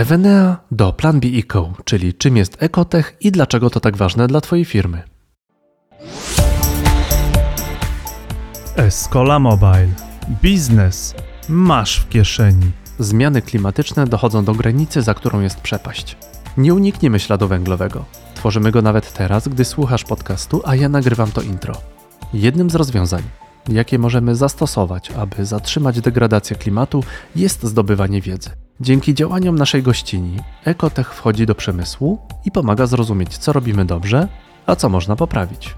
Evenea do Plan B Eco, czyli czym jest ekotech i dlaczego to tak ważne dla Twojej firmy. Escola Mobile. Biznes masz w kieszeni. Zmiany klimatyczne dochodzą do granicy, za którą jest przepaść. Nie unikniemy śladu węglowego. Tworzymy go nawet teraz, gdy słuchasz podcastu, a ja nagrywam to intro. Jednym z rozwiązań, jakie możemy zastosować, aby zatrzymać degradację klimatu, jest zdobywanie wiedzy. Dzięki działaniom naszej gościni, Ekotech wchodzi do przemysłu i pomaga zrozumieć, co robimy dobrze, a co można poprawić.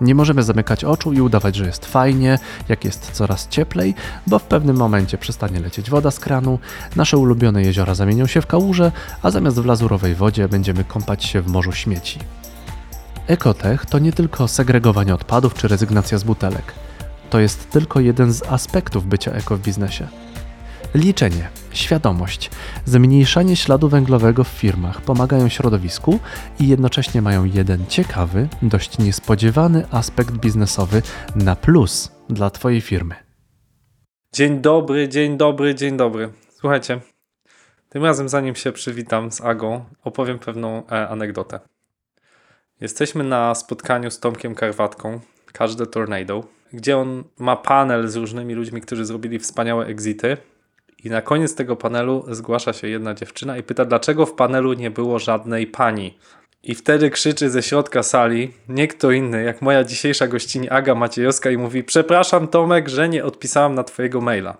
Nie możemy zamykać oczu i udawać, że jest fajnie, jak jest coraz cieplej, bo w pewnym momencie przestanie lecieć woda z kranu, nasze ulubione jeziora zamienią się w kałuże, a zamiast w lazurowej wodzie będziemy kąpać się w morzu śmieci. Ekotech to nie tylko segregowanie odpadów czy rezygnacja z butelek. To jest tylko jeden z aspektów bycia eko w biznesie. Liczenie, świadomość, zmniejszanie śladu węglowego w firmach pomagają środowisku i jednocześnie mają jeden ciekawy, dość niespodziewany aspekt biznesowy na plus dla Twojej firmy. Dzień dobry, dzień dobry, dzień dobry. Słuchajcie, tym razem zanim się przywitam z Agą, opowiem pewną e, anegdotę. Jesteśmy na spotkaniu z Tomkiem Karwatką, każde Tornado, gdzie on ma panel z różnymi ludźmi, którzy zrobili wspaniałe exity i na koniec tego panelu zgłasza się jedna dziewczyna i pyta, dlaczego w panelu nie było żadnej pani. I wtedy krzyczy ze środka sali nie kto inny, jak moja dzisiejsza gościni Aga Maciejowska i mówi: Przepraszam, Tomek, że nie odpisałam na Twojego maila.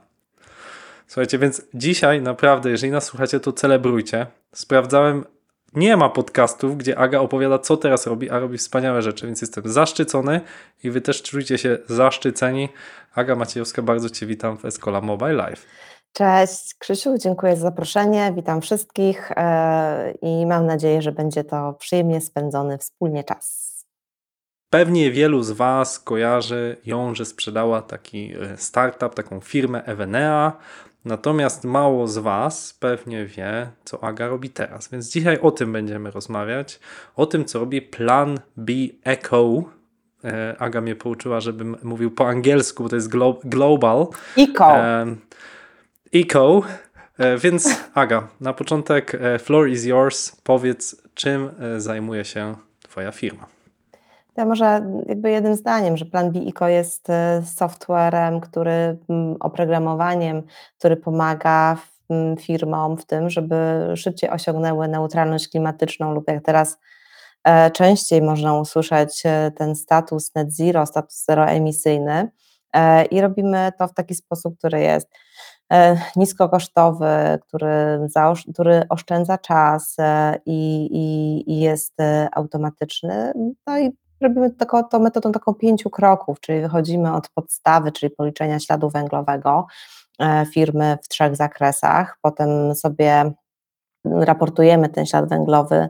Słuchajcie, więc dzisiaj naprawdę, jeżeli nas słuchacie, to celebrujcie. Sprawdzałem, nie ma podcastów, gdzie Aga opowiada, co teraz robi, a robi wspaniałe rzeczy, więc jestem zaszczycony i Wy też czujcie się zaszczyceni. Aga Maciejowska, bardzo Cię witam w Escola Mobile Live. Cześć Krzysiu, dziękuję za zaproszenie, witam wszystkich e, i mam nadzieję, że będzie to przyjemnie spędzony wspólnie czas. Pewnie wielu z Was kojarzy ją, że sprzedała taki e, startup, taką firmę Evenea, natomiast mało z Was pewnie wie, co Aga robi teraz. Więc dzisiaj o tym będziemy rozmawiać, o tym, co robi Plan B Eco. E, Aga mnie pouczyła, żebym mówił po angielsku, bo to jest glo global. Eco. Eco. E, więc Aga, na początek e, floor is yours. Powiedz, czym zajmuje się Twoja firma? Ja może jakby jednym zdaniem, że Plan B Eco jest softwarem, który oprogramowaniem, który pomaga firmom w tym, żeby szybciej osiągnęły neutralność klimatyczną lub jak teraz częściej można usłyszeć ten status net zero, status zeroemisyjny i robimy to w taki sposób, który jest E, niskokosztowy, który, który oszczędza czas e, i, i, i jest e, automatyczny. No i robimy taką, to metodą taką pięciu kroków, czyli wychodzimy od podstawy, czyli policzenia śladu węglowego firmy w trzech zakresach, potem sobie raportujemy ten ślad węglowy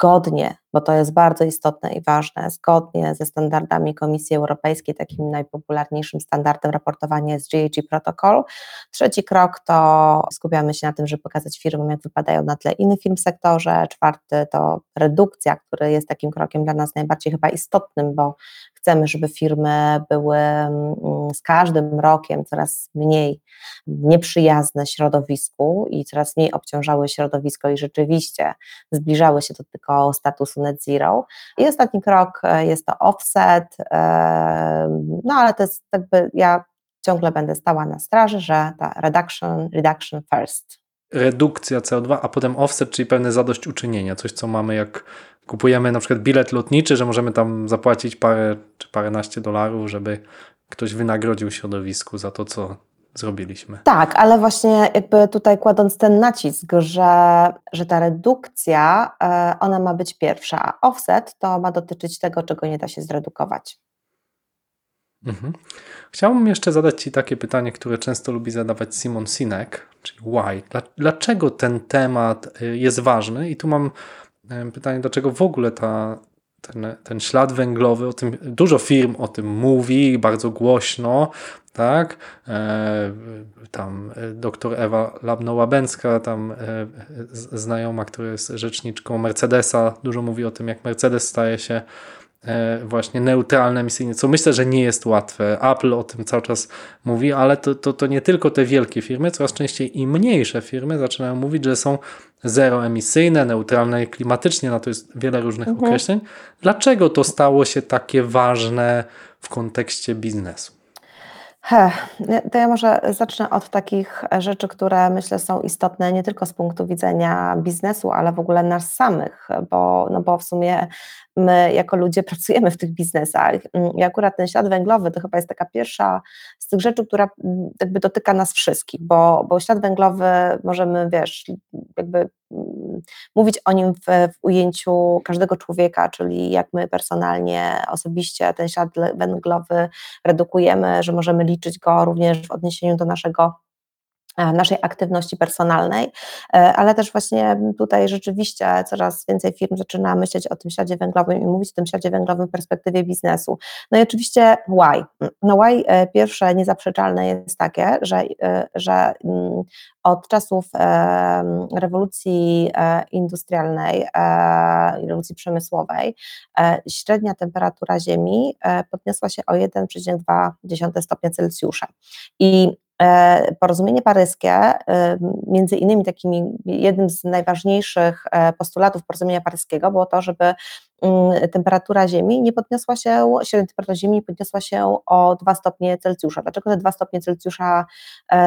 zgodnie, bo to jest bardzo istotne i ważne, zgodnie ze standardami Komisji Europejskiej, takim najpopularniejszym standardem raportowania jest GHG Protocol. Trzeci krok to skupiamy się na tym, żeby pokazać firmom, jak wypadają na tle innych firm w sektorze. Czwarty to redukcja, który jest takim krokiem dla nas najbardziej chyba istotnym, bo Chcemy, żeby firmy były mm, z każdym rokiem coraz mniej nieprzyjazne środowisku i coraz mniej obciążały środowisko i rzeczywiście zbliżały się do tego statusu net zero. I ostatni krok e, jest to offset, no ale to jest jakby ja ciągle będę stała na straży, że ta reduction, reduction first redukcja CO2, a potem offset, czyli pewne zadośćuczynienie, coś co mamy jak kupujemy na przykład bilet lotniczy, że możemy tam zapłacić parę czy paręnaście dolarów, żeby ktoś wynagrodził środowisku za to, co zrobiliśmy. Tak, ale właśnie jakby tutaj kładąc ten nacisk, że, że ta redukcja, e, ona ma być pierwsza, a offset to ma dotyczyć tego, czego nie da się zredukować. Mhm. Chciałbym jeszcze zadać Ci takie pytanie, które często lubi zadawać Simon Sinek, czyli why? Dlaczego ten temat y, jest ważny? I tu mam pytanie, dlaczego w ogóle ta, ten, ten ślad węglowy, o tym dużo firm o tym mówi bardzo głośno, tak? E, tam e, doktor Ewa Labno-Łabęcka, tam e, znajoma, która jest rzeczniczką Mercedesa, dużo mówi o tym, jak Mercedes staje się właśnie neutralne emisyjnie, co myślę, że nie jest łatwe. Apple o tym cały czas mówi, ale to, to, to nie tylko te wielkie firmy, coraz częściej i mniejsze firmy zaczynają mówić, że są zeroemisyjne, neutralne klimatycznie, na to jest wiele różnych Mhm. określeń. Dlaczego to stało się takie ważne w kontekście biznesu? He, to ja może zacznę od takich rzeczy, które myślę są istotne nie tylko z punktu widzenia biznesu, ale w ogóle nas samych, bo, no bo w sumie my jako ludzie pracujemy w tych biznesach. I akurat ten ślad węglowy to chyba jest taka pierwsza z tych rzeczy, która mm, jakby dotyka nas wszystkich, bo, bo ślad węglowy możemy, wiesz, jakby mm, mówić o nim w, w ujęciu każdego człowieka, czyli jak my personalnie, osobiście ten ślad węglowy redukujemy, że możemy liczyć go również w odniesieniu do naszego naszej aktywności personalnej, e, ale też właśnie tutaj rzeczywiście coraz więcej firm zaczyna myśleć o tym śladzie węglowym i mówić o tym śladzie węglowym w perspektywie biznesu. No i oczywiście why? No why e, pierwsze niezaprzeczalne jest takie, że, że mm, od czasów rewolucji industrialnej, rewolucji przemysłowej, średnia temperatura Ziemi podniosła się o 1,2 stopnia Celsjusza. I porozumienie paryskie, między innymi takimi, jednym z najważniejszych postulatów porozumienia paryskiego było to, żeby mm, temperatura Ziemi nie podniosła się, średnia temperatura Ziemi nie podniosła się o 2 stopnie Celsjusza. Dlaczego te 2 stopnie Celsjusza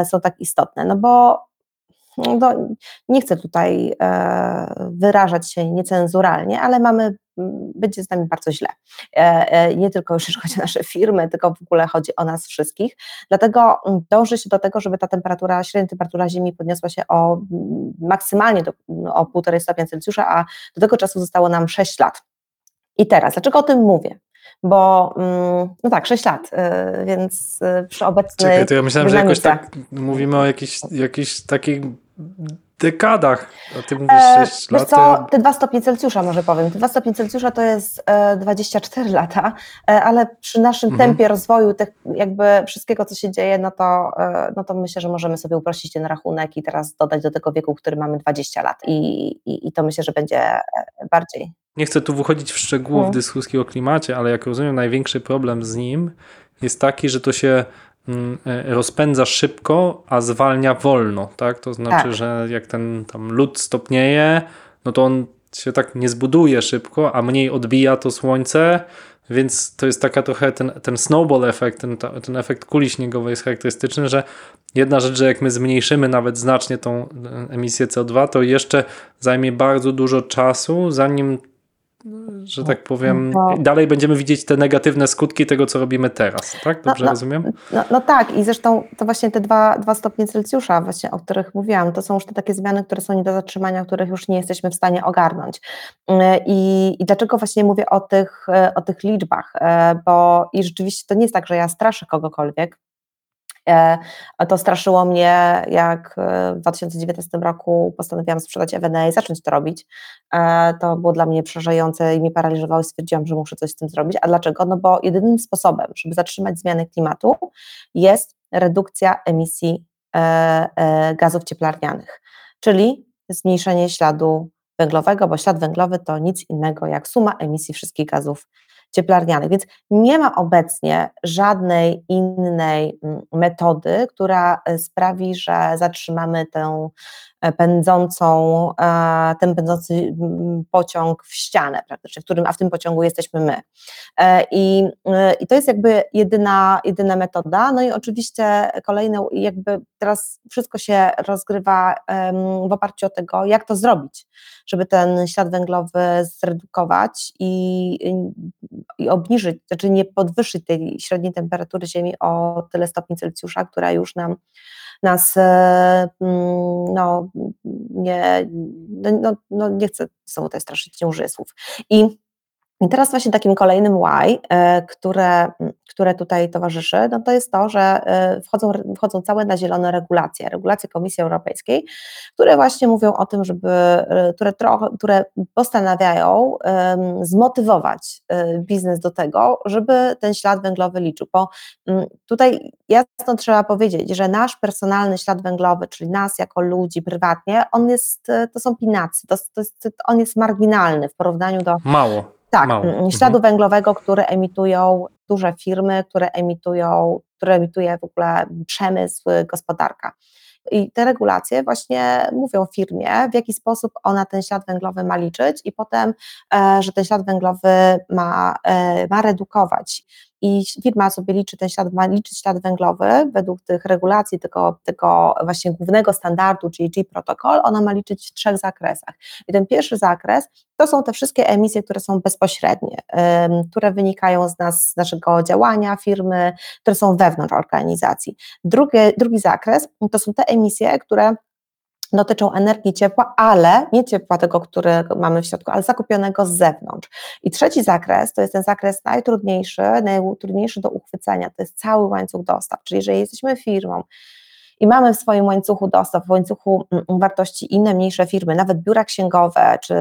są tak istotne? No bo no, nie chcę tutaj e, wyrażać się niecenzuralnie, ale mamy, będzie z nami bardzo źle. E, e, nie tylko już chodzi o nasze firmy, tylko w ogóle chodzi o nas wszystkich. Dlatego dąży się do tego, żeby ta temperatura, średnia temperatura Ziemi podniosła się o maksymalnie do, o 1,5 stopnia Celsjusza, a do tego czasu zostało nam 6 lat. I teraz, dlaczego o tym mówię? bo no tak, 6 lat, więc przy obecnej Czekaj, to ja myślałem, że jakoś dynamice. tak mówimy o jakichś, jakichś takich dekadach, a ty mówisz 6 Wiesz lat. co, te 2 stopnie Celsjusza może powiem. Te 2 stopnie Celsjusza to jest e, 24 lata, e, ale przy naszym Mhm. tempie rozwoju tych, jakby wszystkiego, co się dzieje, no to, e, no to myślę, że możemy sobie uprościć ten rachunek i teraz dodać do tego wieku, który mamy 20 lat i, i, i to myślę, że będzie e, bardziej. Nie chcę tu wychodzić w szczegóły w Mm. dyskusji o klimacie, ale jak rozumiem, największy problem z nim jest taki, że to się e, rozpędza szybko, a zwalnia wolno, tak? To znaczy, Tak. że jak ten tam lód stopnieje, no to on się tak nie zbuduje szybko, a mniej odbija to słońce, więc to jest taka trochę ten, ten snowball efekt, ten, ten efekt kuli śniegowej jest charakterystyczny, że jedna rzecz, że jak my zmniejszymy nawet znacznie tą e, emisję CO2, to jeszcze zajmie bardzo dużo czasu, zanim że tak powiem, No. dalej będziemy widzieć te negatywne skutki tego, co robimy teraz, tak? Dobrze No, no, rozumiem? No, no tak, i zresztą to właśnie te 2, 2 stopnie Celsjusza, właśnie, o których mówiłam, to są już te takie zmiany, które są nie do zatrzymania, których już nie jesteśmy w stanie ogarnąć. Yy, I, i dlaczego właśnie mówię o tych, e, o tych liczbach? E, Bo i rzeczywiście to nie jest tak, że ja straszę kogokolwiek. E, To straszyło mnie, jak e, w 2019 roku postanowiłam sprzedać Ewenę i zacząć to robić. E, To było dla mnie przerażające i mnie paraliżowało i stwierdziłam, że muszę coś z tym zrobić. A dlaczego? No bo jedynym sposobem, żeby zatrzymać zmiany klimatu jest redukcja emisji gazów cieplarnianych, czyli zmniejszenie śladu węglowego, bo ślad węglowy to nic innego jak suma emisji wszystkich gazów cieplarnianych. Więc nie ma obecnie żadnej innej mm, metody, która e, sprawi, że zatrzymamy tę pędzącą, e, ten pędzący pociąg w ścianę praktycznie, w którym, a w tym pociągu jesteśmy my. E, I, e, i to jest jakby jedyna, jedyna metoda. No i oczywiście kolejne, jakby teraz wszystko się rozgrywa w oparciu o tego, jak to zrobić, żeby ten ślad węglowy zredukować i, i obniżyć, znaczy nie podwyższyć tej średniej temperatury Ziemi o tyle stopni Celsjusza, która już nam nas e, mm, no, nie, no, no, no nie chcę znowu tutaj straszyć, nie użyję słów. I i teraz właśnie takim kolejnym why, e, które, które tutaj towarzyszy, no to jest to, że e, wchodzą, wchodzą całe na zielono regulacje, regulacje Komisji Europejskiej, które właśnie mówią o tym, żeby, e, które, trochę, które postanawiają zmotywować biznes do tego, żeby ten ślad węglowy liczył, bo tutaj jasno trzeba powiedzieć, że nasz personalny ślad węglowy, czyli nas jako ludzi prywatnie, on jest, to są pinacy, to, to jest, on jest marginalny w porównaniu do Mało. Tak, Mało. mm, Mhm. śladu węglowego, które emitują duże firmy, które emitują, które emituje w ogóle przemysł, gospodarka. I te regulacje właśnie mówią firmie, w jaki sposób ona ten ślad węglowy ma liczyć, i potem, e, że ten ślad węglowy ma, e, ma redukować. I firma sobie liczy ten ślad, ma liczyć ślad węglowy według tych regulacji, tego, tego właśnie głównego standardu, czyli G protocol, ona ma liczyć w trzech zakresach. I ten pierwszy zakres to są te wszystkie emisje, które są bezpośrednie, które wynikają z nas, z naszego działania firmy, które są wewnątrz organizacji. Drugie, drugi zakres to są te emisje, które dotyczą energii ciepła, ale nie ciepła tego, którego mamy w środku, ale zakupionego z zewnątrz. I trzeci zakres to jest ten zakres najtrudniejszy, najtrudniejszy do uchwycenia, to jest cały łańcuch dostaw, czyli jeżeli jesteśmy firmą, i mamy w swoim łańcuchu dostaw, w łańcuchu mm, wartości inne mniejsze firmy, nawet biura księgowe, czy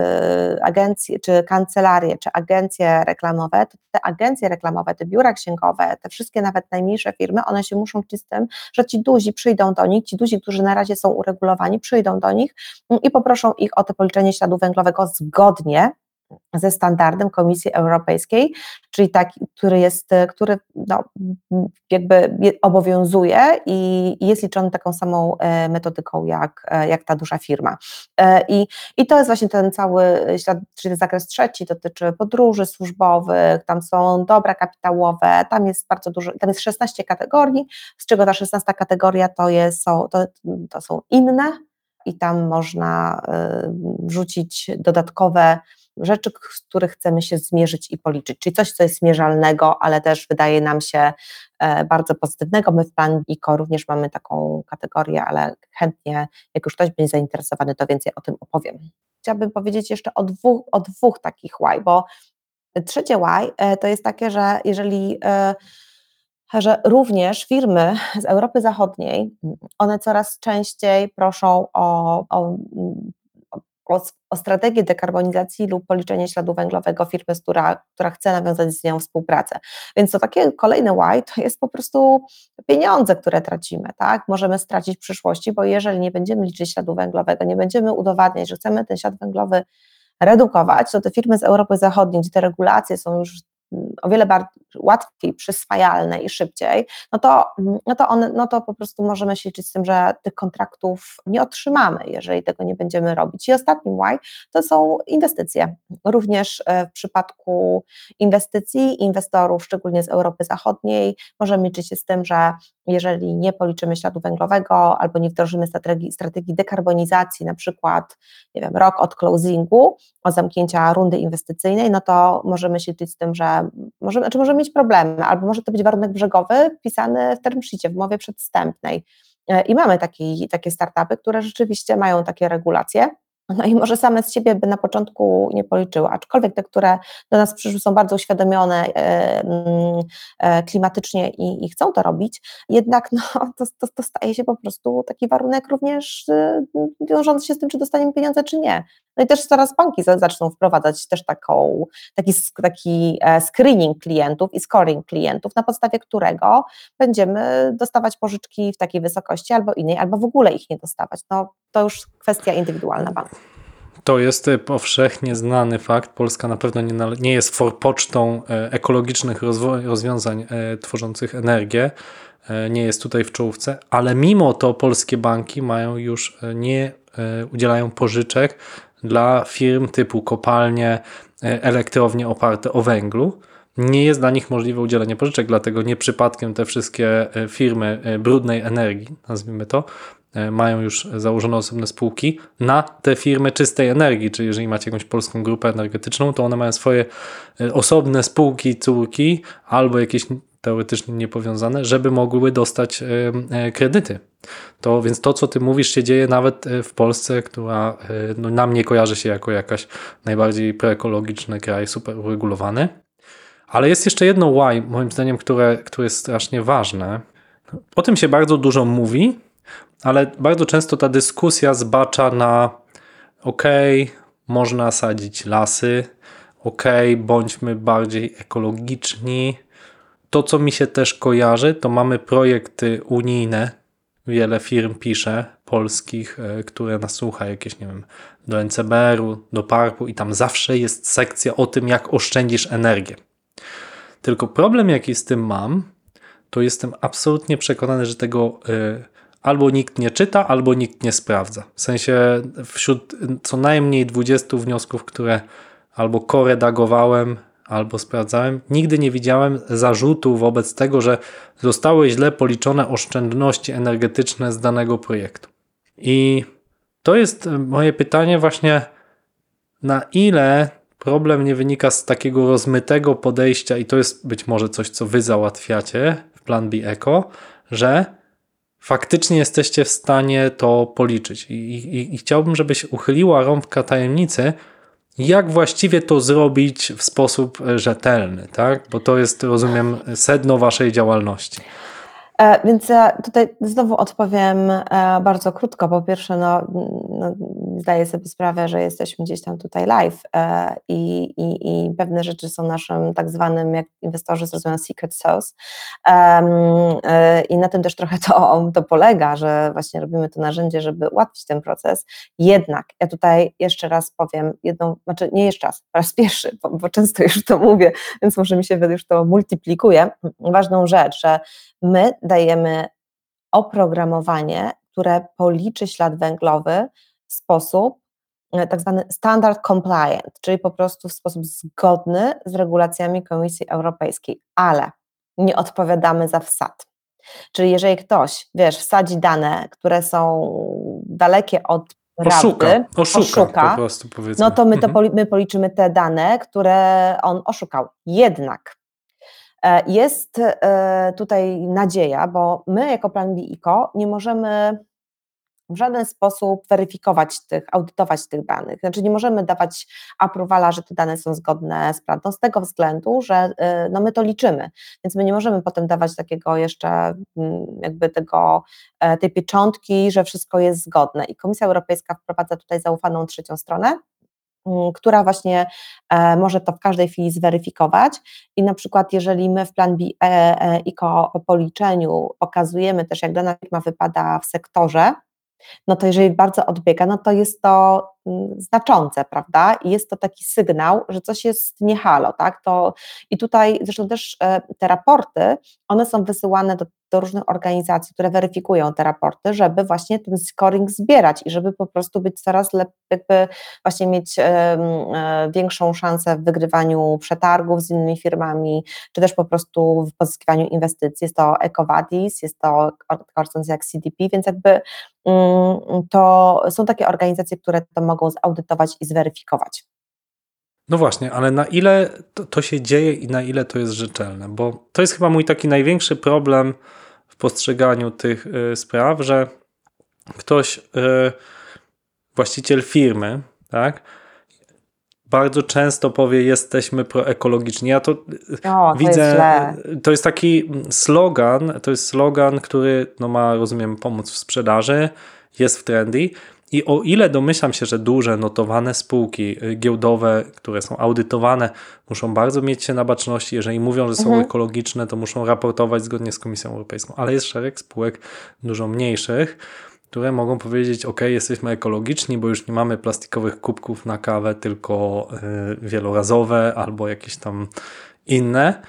agencje, czy kancelarie, czy agencje reklamowe, to te agencje reklamowe, te biura księgowe, te wszystkie nawet najmniejsze firmy, one się muszą liczyć z tym, że ci duzi przyjdą do nich, ci duzi, którzy na razie są uregulowani, przyjdą do nich mm, i poproszą ich o to policzenie śladu węglowego zgodnie ze standardem Komisji Europejskiej, czyli taki, który jest, który no, jakby obowiązuje i jest liczony taką samą e, metodyką jak, e, jak ta duża firma. E, I, I to jest właśnie ten cały ślad, czyli zakres trzeci, dotyczy podróży służbowych, tam są dobra kapitałowe, tam jest bardzo dużo, tam jest 16 kategorii, z czego ta 16 kategoria to, jest, są, to, to są inne i tam można wrzucić dodatkowe rzeczy, z których chcemy się zmierzyć i policzyć, czyli coś, co jest zmierzalnego, ale też wydaje nam się e, bardzo pozytywnego. My w Plan ICO również mamy taką kategorię, ale chętnie, jak już ktoś będzie zainteresowany, to więcej o tym opowiem. Chciałabym powiedzieć jeszcze o dwóch, o dwóch takich why, bo trzecie why e, to jest takie, że jeżeli e, że również firmy z Europy Zachodniej, one coraz częściej proszą o, o o, o strategię dekarbonizacji lub policzenie śladu węglowego firmy, która, która chce nawiązać z nią współpracę. Więc to takie kolejne why to jest po prostu pieniądze, które tracimy, tak? Możemy stracić w przyszłości, bo jeżeli nie będziemy liczyć śladu węglowego, nie będziemy udowadniać, że chcemy ten ślad węglowy redukować, to te firmy z Europy Zachodniej, gdzie te regulacje są już o wiele bardziej, łatwiej przyswajalne i szybciej, no to, no, to one, no to po prostu możemy się liczyć z tym, że tych kontraktów nie otrzymamy, jeżeli tego nie będziemy robić. I ostatnim why to są inwestycje. Również e, w przypadku inwestycji, inwestorów, szczególnie z Europy Zachodniej, możemy liczyć się z tym, że jeżeli nie policzymy śladu węglowego albo nie wdrożymy strategii, strategii dekarbonizacji, na przykład nie wiem, rok od closingu, od zamknięcia rundy inwestycyjnej, no to możemy się liczyć z tym, że możemy, znaczy możemy mieć problemy, albo może to być warunek brzegowy wpisany w term sheetie, w umowie przedstępnej. E, I mamy taki, takie startupy, które rzeczywiście mają takie regulacje, no i może same z siebie by na początku nie policzyły, aczkolwiek te, które do nas przyszły, są bardzo uświadomione e, mm, e, klimatycznie i, i, chcą to robić, jednak no, to, to, to, staje się po prostu taki warunek również y, wiążący się z tym, czy dostaniemy pieniądze, czy nie. No i też coraz banki zaczną wprowadzać też taką, taki, taki e, screening klientów i scoring klientów, na podstawie którego będziemy dostawać pożyczki w takiej wysokości albo innej, albo w ogóle ich nie dostawać. No, to już kwestia indywidualna banku. To jest e, powszechnie znany fakt. Polska na pewno nie, nie jest forpocztą e, ekologicznych rozwiązań tworzących energię. Nie jest tutaj w czołówce, ale mimo to polskie banki mają już nie udzielają pożyczek dla firm typu kopalnie, e, elektrownie oparte o węglu. Nie jest dla nich możliwe udzielenie pożyczek, dlatego nie przypadkiem te wszystkie e, firmy e, brudnej energii, nazwijmy to, mają już założone osobne spółki na te firmy czystej energii, czyli jeżeli macie jakąś polską grupę energetyczną, to one mają swoje osobne spółki, córki albo jakieś teoretycznie niepowiązane, żeby mogły dostać kredyty. To więc to, co ty mówisz, się dzieje nawet e, w Polsce, która e, no, nam nie kojarzy się jako jakaś najbardziej proekologiczny kraj, super uregulowany. Ale jest jeszcze jedno why, moim zdaniem, które, które jest strasznie ważne. O tym się bardzo dużo mówi, ale bardzo często ta dyskusja zbacza na ok, można sadzić lasy, ok, bądźmy bardziej ekologiczni. To, co mi się też kojarzy, to mamy projekty unijne, wiele firm pisze, polskich, e, które nas słucha, jakieś, nie wiem, do NCBR-u, do PARP-u i tam zawsze jest sekcja o tym, jak oszczędzisz energię. Tylko problem, jaki z tym mam, to jestem absolutnie przekonany, że tego y, albo nikt nie czyta, albo nikt nie sprawdza. W sensie wśród co najmniej 20 wniosków, które albo koredagowałem, albo sprawdzałem, nigdy nie widziałem zarzutu wobec tego, że zostały źle policzone oszczędności energetyczne z danego projektu. I to jest moje pytanie właśnie, na ile problem nie wynika z takiego rozmytego podejścia i to jest być może coś, co wy załatwiacie w Plan B Eco, że faktycznie jesteście w stanie to policzyć. I, i, i chciałbym, żebyś uchyliła rąbka tajemnicy, jak właściwie to zrobić w sposób rzetelny, tak? Bo to jest, rozumiem, sedno waszej działalności. E, więc ja tutaj znowu odpowiem e, bardzo krótko. Po pierwsze, no, no, zdaję sobie sprawę, że jesteśmy gdzieś tam tutaj live e, i, i, i pewne rzeczy są naszym tak zwanym, jak inwestorzy zrozumieją, secret sauce. I na tym też trochę to, to polega, że właśnie robimy to narzędzie, żeby ułatwić ten proces. Jednak ja tutaj jeszcze raz powiem jedną, znaczy nie jeszcze raz, po raz pierwszy, bo, bo często już to mówię, więc może mi się już to multiplikuje. Ważną rzecz, że my dajemy oprogramowanie, które policzy ślad węglowy w sposób e, tak zwany standard compliant, czyli po prostu w sposób zgodny z regulacjami Komisji Europejskiej, ale nie odpowiadamy za wsad. Czyli jeżeli ktoś, wiesz, wsadzi dane, które są dalekie od oszuka, prawdy, oszuka, oszuka po prostu powiedzmy. no to my, to mhm. my policzymy te dane, które on oszukał. Jednak jest e, tutaj nadzieja, bo my jako Plan BICO nie możemy w żaden sposób weryfikować tych, audytować tych danych. Znaczy nie możemy dawać aprowala, że te dane są zgodne z prawdą, z tego względu, że e, no my to liczymy, więc my nie możemy potem dawać takiego jeszcze mm, jakby tego, tej pieczątki, że wszystko jest zgodne. I Komisja Europejska wprowadza tutaj zaufaną trzecią stronę, która właśnie e, może to w każdej chwili zweryfikować i na przykład jeżeli my w plan B e, e, ICO po policzeniu pokazujemy też jak dana firma wypada w sektorze, no to jeżeli bardzo odbiega, no to jest to mm, znaczące, prawda? I jest to taki sygnał, że coś jest nie halo, tak? To, I tutaj zresztą też te raporty, one są wysyłane do do różnych organizacji, które weryfikują te raporty, żeby właśnie ten scoring zbierać i żeby po prostu być coraz lepiej, jakby właśnie mieć e, większą szansę w wygrywaniu przetargów z innymi firmami, czy też po prostu w pozyskiwaniu inwestycji. Jest to EcoVadis, jest to organizacja jak CDP, więc jakby mm, to są takie organizacje, które to mogą zaudytować i zweryfikować. No właśnie, ale na ile to, to, się dzieje i na ile to jest rzetelne? Bo to jest chyba mój taki największy problem postrzeganiu tych y, spraw, że ktoś, y, właściciel firmy, tak, bardzo często powie, jesteśmy proekologiczni. Ja to, o, widzę, to jest, to jest taki slogan, to jest slogan, który no, ma, rozumiem, pomóc w sprzedaży, jest w trendy i o ile domyślam się, że duże notowane spółki y, giełdowe, które są audytowane, muszą bardzo mieć się na baczności, jeżeli mówią, że są mhm. ekologiczne, to muszą raportować zgodnie z Komisją Europejską, ale jest szereg spółek dużo mniejszych, które mogą powiedzieć: OK, jesteśmy ekologiczni, bo już nie mamy plastikowych kubków na kawę, tylko yy, wielorazowe albo jakieś tam inne.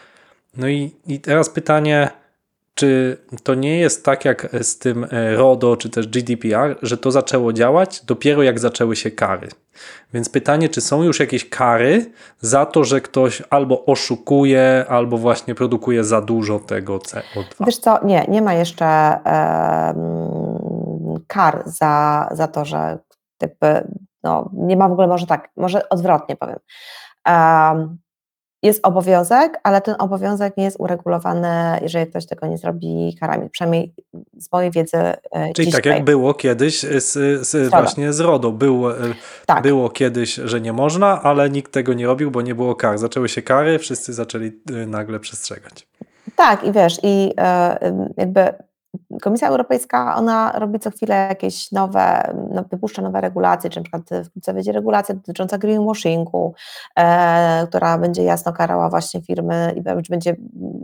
No i, i teraz pytanie czy to nie jest tak jak z tym e, RODO czy też GDPR, że to zaczęło działać dopiero jak zaczęły się kary? Więc pytanie, czy są już jakieś kary za to, że ktoś albo oszukuje, albo właśnie produkuje za dużo tego CO2? Wiesz co, nie, nie ma jeszcze kar za, za to, że jakby, no, nie ma w ogóle, może tak, może odwrotnie powiem. Jest obowiązek, ale ten obowiązek nie jest uregulowany, jeżeli ktoś tego nie zrobi karami, przynajmniej z mojej wiedzy. E, Czyli tak jak było kiedyś z, z właśnie z RODO. Było, e, tak. było kiedyś, że nie można, ale nikt tego nie robił, bo nie było kar. Zaczęły się kary, wszyscy zaczęli e, nagle przestrzegać. Tak, i wiesz, i jakby Komisja Europejska, ona robi co chwilę jakieś nowe, no, wypuszcza nowe regulacje, czy na przykład wkrótce będzie regulacja dotycząca greenwashingu, e, która będzie jasno karała właśnie firmy i będzie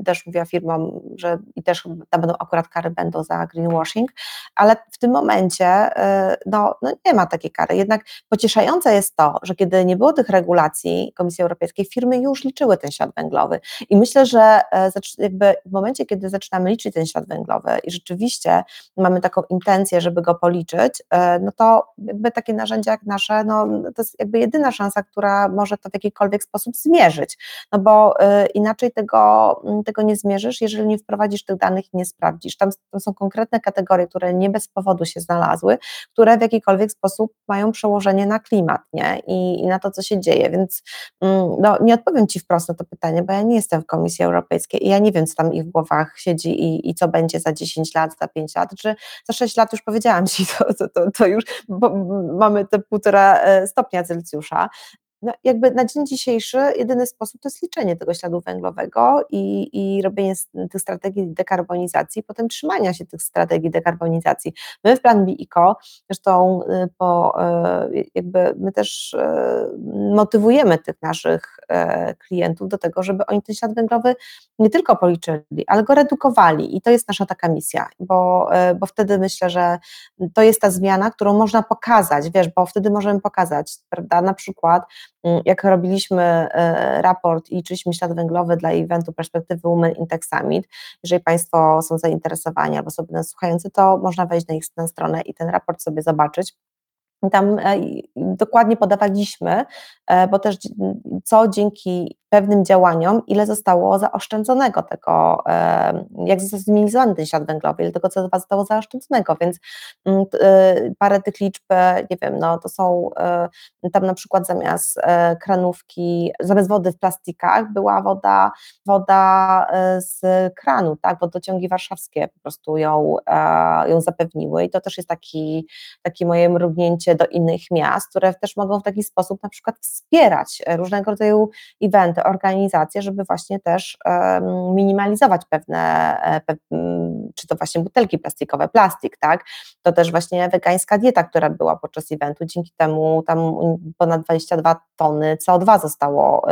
też mówiła firmom, że i też tam będą akurat kary będą za greenwashing, ale w tym momencie e, no, no nie ma takiej kary. Jednak pocieszające jest to, że kiedy nie było tych regulacji Komisji Europejskiej, firmy już liczyły ten ślad węglowy i myślę, że e, jakby w momencie, kiedy zaczynamy liczyć ten ślad węglowy i rzeczywiście mamy taką intencję, żeby go policzyć, e, no to jakby takie narzędzia jak nasze, no to jest jakby jedyna szansa, która może to w jakikolwiek sposób zmierzyć, no bo inaczej tego, tego nie zmierzysz, jeżeli nie wprowadzisz tych danych i nie sprawdzisz. Tam, tam są konkretne kategorie, które nie bez powodu się znalazły, które w jakikolwiek sposób mają przełożenie na klimat nie? I, i na to, co się dzieje. Więc mm, no, nie odpowiem Ci wprost na to pytanie, bo ja nie jestem w Komisji Europejskiej i ja nie wiem, co tam ich w głowach siedzi i, i co będzie za 10 lat, za 5 lat, czy za 6 lat już powiedziałam Ci, to, to, to, to już mamy te półtora e, stopnia Celsjusza, no, jakby na dzień dzisiejszy jedyny sposób to jest liczenie tego śladu węglowego i, i robienie tych strategii dekarbonizacji, potem trzymania się tych strategii dekarbonizacji. My w Plan BICO, zresztą y, po, y, jakby my też y, motywujemy tych naszych klientów do tego, żeby oni ten ślad węglowy nie tylko policzyli, ale go redukowali i to jest nasza taka misja, bo, bo wtedy myślę, że to jest ta zmiana, którą można pokazać, wiesz, bo wtedy możemy pokazać, prawda, na przykład jak robiliśmy e, raport i liczyliśmy ślad węglowy dla eventu Perspektywy Women in Tech Summit, jeżeli Państwo są zainteresowani albo sobie nas słuchający, to można wejść na ich na stronę i ten raport sobie zobaczyć. Tam e, dokładnie podawaliśmy, e, bo też co dzięki pewnym działaniom, ile zostało zaoszczędzonego tego, jak został zminimalizowany ten ślad węglowy, ile tego co zostało zaoszczędzonego, więc mm, e, parę tych liczb, nie wiem, no to są tam na przykład zamiast kranówki, zamiast wody w plastikach była woda, woda z kranu, tak, wodociągi warszawskie po prostu ją, ją zapewniły i to też jest taki, takie moje mrugnięcie do innych miast, które też mogą w taki sposób na przykład wspierać różnego rodzaju eventy, organizacje, żeby właśnie też minimalizować pewne, e, czy to właśnie butelki plastikowe, plastik, tak, to też właśnie wegańska dieta, która była podczas eventu, dzięki temu tam ponad 22 tony CO2 zostało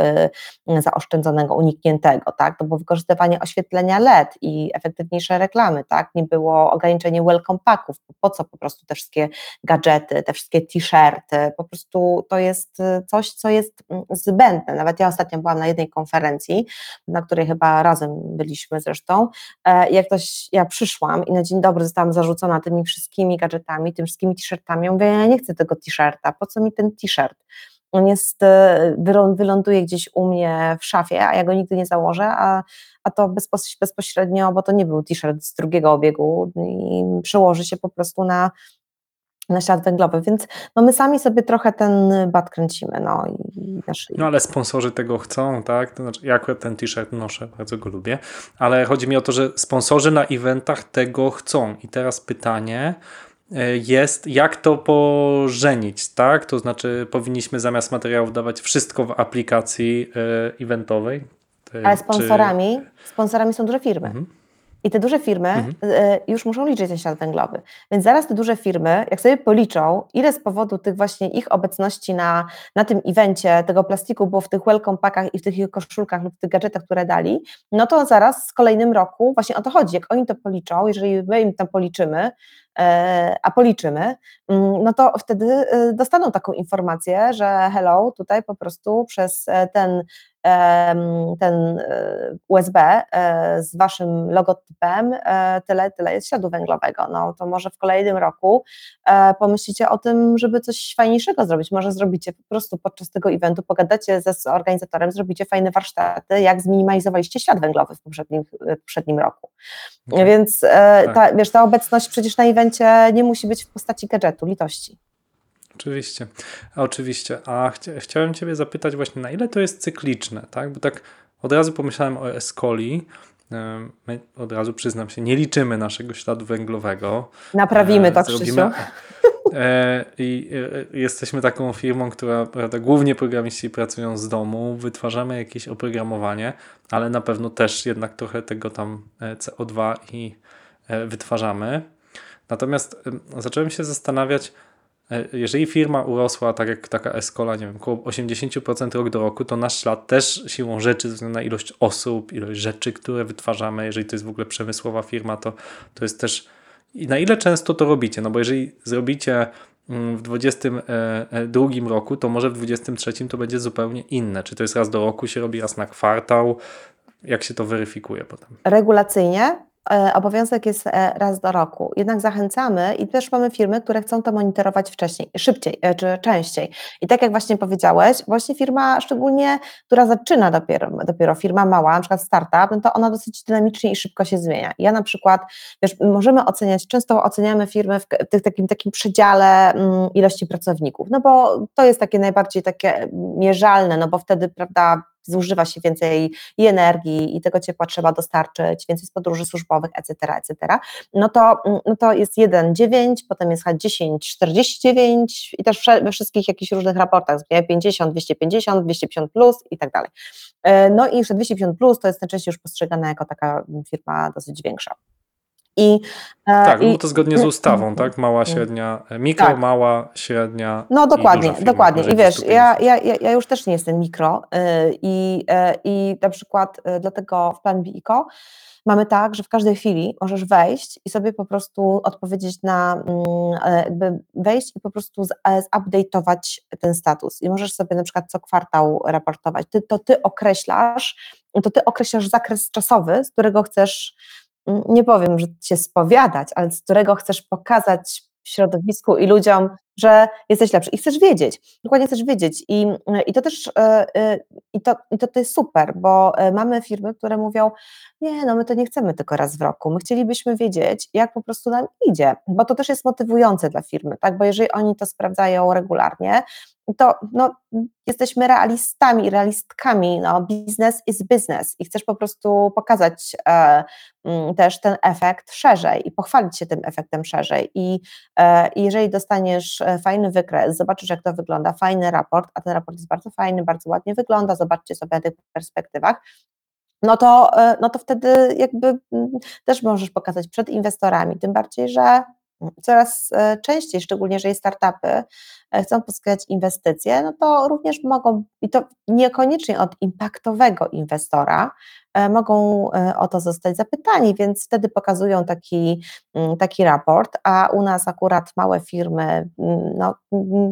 y, zaoszczędzonego, unikniętego, tak, to było wykorzystywanie oświetlenia LED i efektywniejsze reklamy, tak, nie było ograniczenie welcome packów, po co po prostu te wszystkie gadżety, te wszystkie t-shirty, po prostu to jest y, coś, co jest mm, zbędne, nawet ja ostatnio byłam na jednej konferencji, na której chyba razem byliśmy zresztą, e, jak ktoś, ja przyszłam i na dzień dobry zostałam zarzucona tymi wszystkimi gadżetami, tymi wszystkimi t-shirtami, ja mówię, ja nie chcę tego t-shirta, po co mi ten t-shirt? On jest, e, wyląduje gdzieś u mnie w szafie, a ja go nigdy nie założę, a, a to bezpośrednio, bo to nie był t-shirt z drugiego obiegu i przełoży się po prostu na na ślad węglowy, więc no my sami sobie trochę ten bat kręcimy. No, i no ale sponsorzy tego chcą, tak? To znaczy, ja akurat ten t-shirt noszę, bardzo go lubię, ale chodzi mi o to, że sponsorzy na eventach tego chcą. I teraz pytanie e, jest, jak to pożenić, tak? To znaczy powinniśmy zamiast materiałów dawać wszystko w aplikacji e, eventowej. Ale sponsorami, czy... sponsorami są duże firmy. Mhm. I te duże firmy mhm. E, już muszą liczyć ten ślad węglowy. Więc zaraz te duże firmy, jak sobie policzą, ile z powodu tych właśnie ich obecności na, na tym evencie tego plastiku było w tych welcome packach i w tych koszulkach lub w tych gadżetach, które dali, no to zaraz w kolejnym roku właśnie o to chodzi. Jak oni to policzą, jeżeli my im tam policzymy, e, a policzymy, mm, no to wtedy e, dostaną taką informację, że hello, tutaj po prostu przez ten ten e, USB e, z waszym logotypem, e, tyle, tyle jest śladu węglowego. No to może w kolejnym roku pomyślicie o tym, żeby coś fajniejszego zrobić. Może zrobicie po prostu podczas tego eventu, pogadacie ze organizatorem, zrobicie fajne warsztaty, jak zminimalizowaliście ślad węglowy w poprzednim, w poprzednim roku. Więc tak. ta, wiesz, ta obecność przecież na evencie nie musi być w postaci gadżetu, litości. Oczywiście, oczywiście. A chcia, chciałem Ciebie zapytać właśnie, na ile to jest cykliczne, tak? Bo tak od razu pomyślałem o Escoli. My od razu przyznam się, nie liczymy naszego śladu węglowego. Naprawimy to, Zrobimy, e, I e, jesteśmy taką firmą, która prawda, głównie programiści pracują z domu, wytwarzamy jakieś oprogramowanie, ale na pewno też jednak trochę tego tam e, CO2 i wytwarzamy. Natomiast zacząłem się zastanawiać, jeżeli firma urosła tak jak taka Escola, nie wiem, około 80% rok do roku, to nasz ślad też siłą rzeczy, ze względu na ilość osób, ilość rzeczy, które wytwarzamy, jeżeli to jest w ogóle przemysłowa firma, to, to jest też i na ile często to robicie? No bo jeżeli zrobicie mm, w 2022 roku, to może w 2023 to będzie zupełnie inne. Czy to jest raz do roku się robi, raz na kwartał? Jak się to weryfikuje potem? Regulacyjnie E, obowiązek jest e, raz do roku. Jednak zachęcamy i też mamy firmy, które chcą to monitorować wcześniej, szybciej e, czy częściej. I tak jak właśnie powiedziałeś, właśnie firma szczególnie, która zaczyna dopiero, dopiero firma mała, na przykład startup, no to ona dosyć dynamicznie i szybko się zmienia. Ja na przykład, wiesz, możemy oceniać, często oceniamy firmy w takim, takim przedziale mm, ilości pracowników, no bo to jest takie najbardziej takie mierzalne, no bo wtedy, prawda, zużywa się więcej i energii, i tego ciepła trzeba dostarczyć, więcej z podróży służbowych, etc., etc., no to, no to jest 1,9, potem jest 10,49 i też we wszystkich jakichś różnych raportach, 50, 250, 250 plus i tak dalej. E, no i jeszcze 250 plus to jest najczęściej już postrzegane jako taka firma dosyć większa. I, e, tak, i, no to zgodnie z ustawą, tak? Mała, średnia, e, mikro, tak. mała, średnia. No dokładnie, i dokładnie. I wiesz, ja, ja, ja już też nie jestem mikro e, i, i na przykład dlatego w plan BICO mamy tak, że w każdej chwili możesz wejść i sobie po prostu odpowiedzieć na, mm, jakby wejść i po prostu zupdate'ować ten status. I możesz sobie na przykład co kwartał raportować. Ty, to ty określasz, to ty określasz zakres czasowy, z którego chcesz nie powiem, że się spowiadać, ale z którego chcesz pokazać środowisku i ludziom, że jesteś lepszy. I chcesz wiedzieć, dokładnie chcesz wiedzieć. I, i to też e, e, i to, i to, to jest super, bo e, mamy firmy, które mówią, nie, no my to nie chcemy tylko raz w roku, my chcielibyśmy wiedzieć, jak po prostu nam idzie, bo to też jest motywujące dla firmy, tak, bo jeżeli oni to sprawdzają regularnie, to no, jesteśmy realistami, realistkami, no, business is business. I chcesz po prostu pokazać e, m, też ten efekt szerzej i pochwalić się tym efektem szerzej. I e, jeżeli dostaniesz fajny wykres, zobaczysz jak to wygląda, fajny raport, a ten raport jest bardzo fajny, bardzo ładnie wygląda, zobaczcie sobie na tych perspektywach, no to, e, no to wtedy jakby też możesz pokazać przed inwestorami, tym bardziej, że coraz e, częściej, szczególnie jeżeli startupy e, chcą pozyskać inwestycje, no to również mogą, i to niekoniecznie od impaktowego inwestora, e, mogą o to zostać zapytani, więc wtedy pokazują taki, mm, taki raport, a u nas akurat małe firmy mm, no,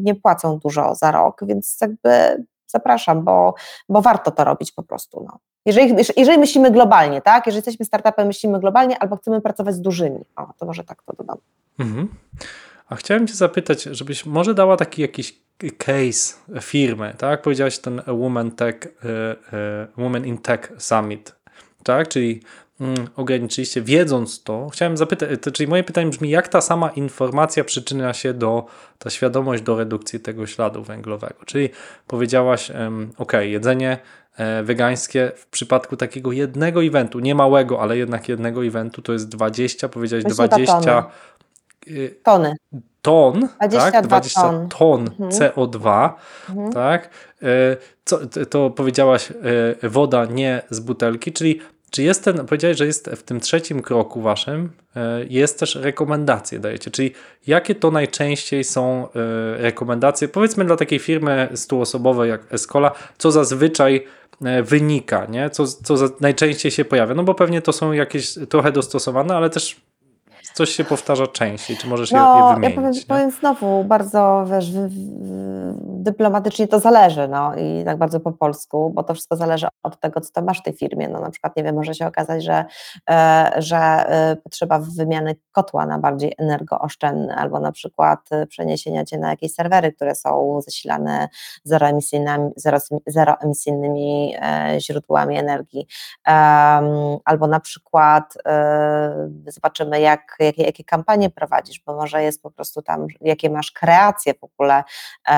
nie płacą dużo za rok, więc jakby zapraszam, bo, bo warto to robić po prostu. No. Jeżeli, jeżeli myślimy globalnie, tak? Jeżeli jesteśmy startupem, myślimy globalnie albo chcemy pracować z dużymi, o, to może tak to dodam. Mhm. A chciałem Cię zapytać, żebyś może dała taki jakiś case firmy, tak? Powiedziałaś ten Women Tech, e, e, Women in Tech Summit, tak? Czyli mm, ograniczyliście, wiedząc to, chciałem zapytać, czyli moje pytanie brzmi, jak ta sama informacja przyczynia się do, ta świadomość do redukcji tego śladu węglowego? Czyli powiedziałaś, ok, jedzenie e, wegańskie w przypadku takiego jednego eventu, nie małego, ale jednak jednego eventu, to jest 20, powiedziałeś 20 tony. Ton, 22 tak? 20 ton, ton mhm. CO2, mhm. tak? E, co, to powiedziałaś e, woda nie z butelki, czyli czy jest ten, powiedziałeś, że jest w tym trzecim kroku waszym, e, jest też rekomendacje dajecie, czyli jakie to najczęściej są rekomendacje, powiedzmy dla takiej firmy stuosobowej jak Escola, co zazwyczaj wynika, nie? Co, co najczęściej się pojawia, no bo pewnie to są jakieś trochę dostosowane, ale też coś się powtarza częściej, czy możesz no, je, je wymienić? Ja powiem, powiem znowu bardzo, wiesz, dyplomatycznie to zależy, no i tak bardzo po polsku, bo to wszystko zależy od tego, co tam masz w tej firmie, no na przykład, nie wiem, może się okazać, że, e, że e, potrzeba wymiany kotła na bardziej energooszczędny, albo na przykład e, przeniesienia cię na jakieś serwery, które są zasilane zeroemisyjnymi, zeroemisyjnymi źródłami energii, albo na przykład zobaczymy, jak jakie, jakie kampanie prowadzisz, bo może jest po prostu tam, jakie masz kreacje w ogóle e,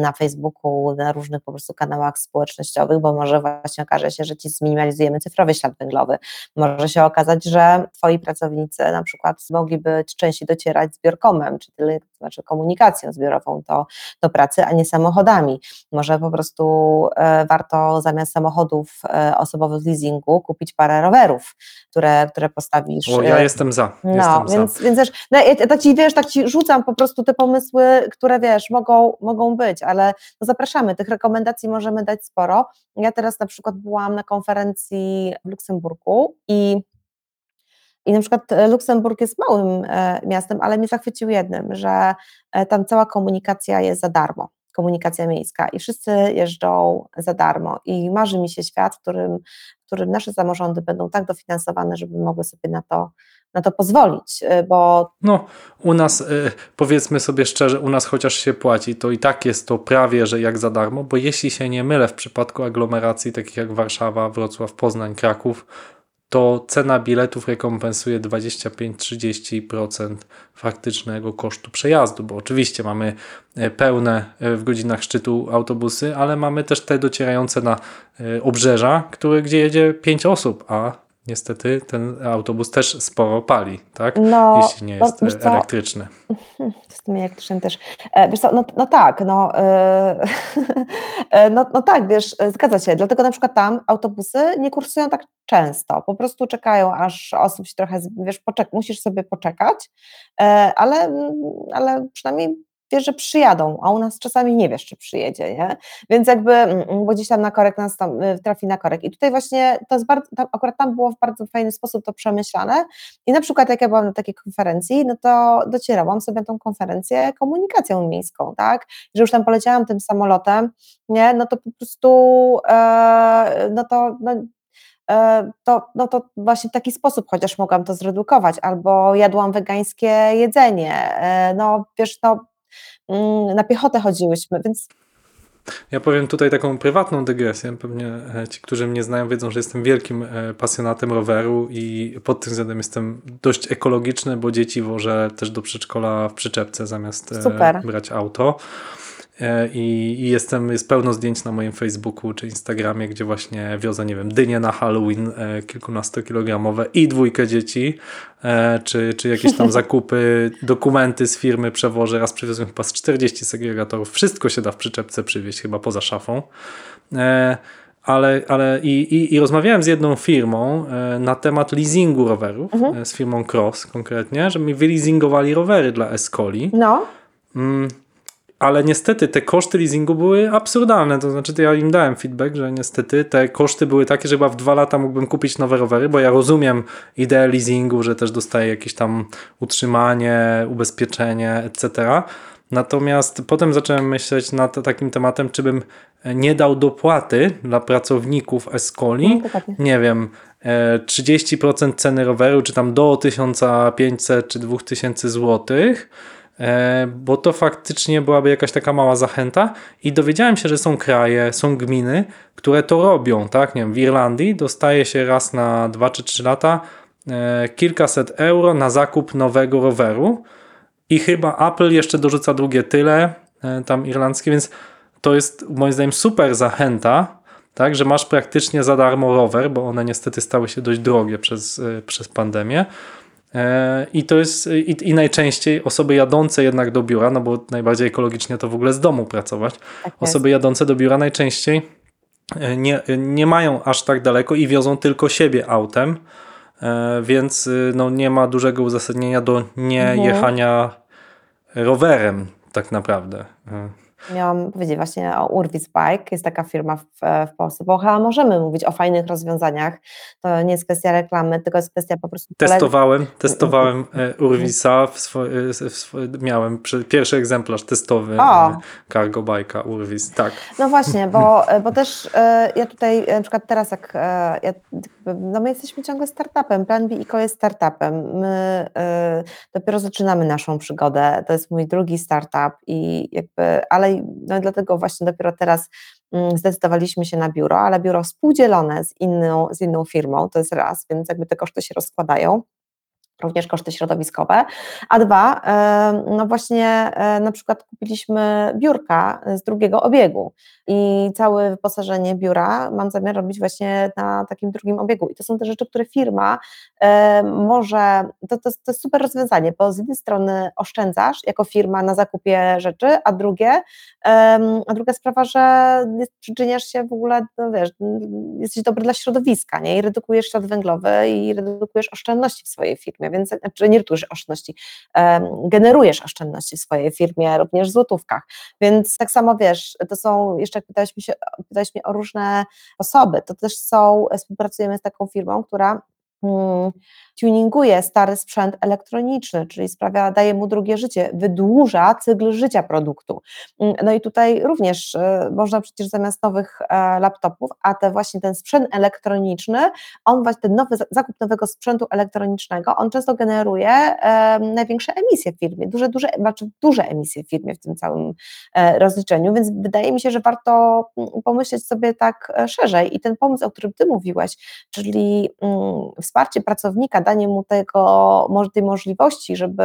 na Facebooku, na różnych po prostu kanałach społecznościowych, bo może właśnie okaże się, że ci zminimalizujemy cyfrowy ślad węglowy. Może się okazać, że twoi pracownicy na przykład mogliby częściej docierać zbiorkomem, czy tyle, znaczy komunikacją zbiorową do, do pracy, a nie samochodami. Może po prostu e, warto zamiast samochodów e, osobowych leasingu kupić parę rowerów, które, które postawisz. O, ja e, jestem za. No, jestem więc, za. więc też, no, ja, tak ci wiesz, tak ci rzucam po prostu te pomysły, które wiesz, mogą, mogą być, ale no, zapraszamy, tych rekomendacji możemy dać sporo. Ja teraz na przykład byłam na konferencji w Luksemburgu i i na przykład e, Luksemburg jest małym e, miastem, ale mnie zachwycił jednym, że e, tam cała komunikacja jest za darmo, komunikacja miejska i wszyscy jeżdżą za darmo. I marzy mi się świat, w którym, w którym nasze samorządy będą tak dofinansowane, żeby mogły sobie na to, na to pozwolić, bo No, u nas, powiedzmy sobie szczerze, u nas chociaż się płaci, to i tak jest to prawie, że jak za darmo, bo jeśli się nie mylę, w przypadku aglomeracji takich jak Warszawa, Wrocław, Poznań, Kraków, to cena biletów rekompensuje 25-30% faktycznego kosztu przejazdu, bo oczywiście mamy e, pełne e, w godzinach szczytu autobusy, ale mamy też te docierające na e, obrzeża, które, gdzie jedzie 5 osób, a niestety ten autobus też sporo pali, tak? No, Jeśli nie jest wiesz co, elektryczny. Z tym elektrycznym też. Wiesz co, no, no tak, no, yy, no, no tak, wiesz, zgadza się. Dlatego na przykład tam autobusy nie kursują tak często. Po prostu czekają, aż osób się trochę, wiesz, poczek musisz sobie poczekać, ale, ale przynajmniej wiesz, że przyjadą, a u nas czasami nie wiesz, czy przyjedzie, nie? Więc jakby, bo gdzieś tam na korek nas tam, y, trafi na korek. I tutaj właśnie to jest bardzo, tam, akurat tam było w bardzo fajny sposób to przemyślane i na przykład jak ja byłam na takiej konferencji, no to docierałam sobie na tą konferencję komunikacją miejską, tak? Że już tam poleciałam tym samolotem, nie? No to po prostu, e, no to, no, e, to, no to właśnie w taki sposób chociaż mogłam to zredukować, albo jadłam wegańskie jedzenie, e, no wiesz, no Mm, na piechotę chodziłyśmy, więc ja powiem tutaj taką prywatną dygresję. Pewnie e, ci, którzy mnie znają, wiedzą, że jestem wielkim e, pasjonatem roweru i pod tym względem jestem dość ekologiczny, bo dzieci wożę też do przedszkola w przyczepce zamiast e, Super. brać auto. E, I, I, jestem, jest pełno zdjęć na moim Facebooku czy Instagramie, gdzie właśnie wiozę, nie wiem, dynie na Halloween e, kilkunastokilogramowe i dwójkę dzieci, e, czy, czy jakieś tam zakupy, dokumenty z firmy przewożę. Raz przywiozłem chyba z 40 segregatorów. Wszystko się da w przyczepce przywieźć, chyba poza szafą. Ale, ale i, i, i rozmawiałem z jedną firmą na temat leasingu rowerów, mhm. z firmą Cross konkretnie, że mi wyleasingowali rowery dla Escoli. No. Ale niestety te koszty leasingu były absurdalne. To znaczy, to ja im dałem feedback, że niestety te koszty były takie, że chyba w dwa lata mógłbym kupić nowe rowery, bo ja rozumiem ideę leasingu, że też dostaję jakieś tam utrzymanie, ubezpieczenie, etc. Natomiast potem zacząłem myśleć nad takim tematem, czy bym nie dał dopłaty dla pracowników Escoli, no, nie wiem, 30% ceny roweru, czy tam do 1500 czy 2000 złotych E, bo to faktycznie byłaby jakaś taka mała zachęta i dowiedziałem się, że są kraje, są gminy, które to robią, tak, nie wiem, w Irlandii dostaje się raz na 2 czy 3 lata e, kilkaset euro na zakup nowego roweru i chyba Apple jeszcze dorzuca drugie tyle, e, tam irlandzkie, więc to jest moim zdaniem super zachęta, tak, że masz praktycznie za darmo rower, bo one niestety stały się dość drogie przez, przez pandemię, E, I to jest i, i, najczęściej osoby jadące jednak do biura, no bo najbardziej ekologicznie to w ogóle z domu pracować. Tak osoby jadące do biura najczęściej e, nie, nie mają aż tak daleko i wiozą tylko siebie autem, e, więc no, nie ma dużego uzasadnienia do niejechania mhm. rowerem tak naprawdę miałam powiedzieć właśnie o Urwis Bike, jest taka firma w, w Polsce, bo chyba możemy mówić o fajnych rozwiązaniach, to nie jest kwestia reklamy, tylko jest kwestia po prostu... Testowałem, testowałem e, Urwisa, w swo, e, w swo, miałem pierwszy egzemplarz testowy o. E, cargo bike'a Urwis, tak. No właśnie, bo, bo też ja tutaj na przykład teraz jak, ja, no my jesteśmy ciągle startupem, Plan B ICO jest startupem, my dopiero zaczynamy naszą przygodę, to jest mój drugi startup i jakby, ale no dlatego właśnie dopiero teraz mm, zdecydowaliśmy się na biuro, ale biuro współdzielone z inną, z inną firmą, to jest raz, więc jakby te koszty się rozkładają. Również koszty środowiskowe, a dwa, no właśnie e, na przykład kupiliśmy biurka z drugiego obiegu i całe wyposażenie biura mam zamiar robić właśnie na takim drugim obiegu. I to są te rzeczy, które firma może, to, to, to jest super rozwiązanie, bo z jednej strony oszczędzasz jako firma na zakupie rzeczy, a drugie, a druga sprawa, że przyczyniasz się w ogóle, no wiesz, jesteś dobry dla środowiska, nie, i redukujesz ślad węglowy i redukujesz oszczędności w swojej firmie, więc, znaczy nie redukujesz oszczędności, generujesz oszczędności w swojej firmie, również w złotówkach, więc tak samo wiesz, to są, jeszcze jak pytałeś, mi się, pytałeś mnie o różne osoby, to też są, współpracujemy z taką firmą, która Hmm, tuninguje stary sprzęt elektroniczny, czyli sprawia, daje mu drugie życie, wydłuża cykl życia produktu. Hmm, no i tutaj również e, można przecież zamiast nowych e, laptopów, a te właśnie ten sprzęt elektroniczny, on właśnie ten nowy zakup nowego sprzętu elektronicznego, on często generuje e, największe emisje w firmie, duże, duże, znaczy duże emisje w firmie w tym całym rozliczeniu, więc wydaje mi się, że warto mm, pomyśleć sobie tak szerzej i ten pomysł, o którym Ty mówiłaś, czyli mm, wsparcie pracownika, danie mu tego, tej możliwości, żeby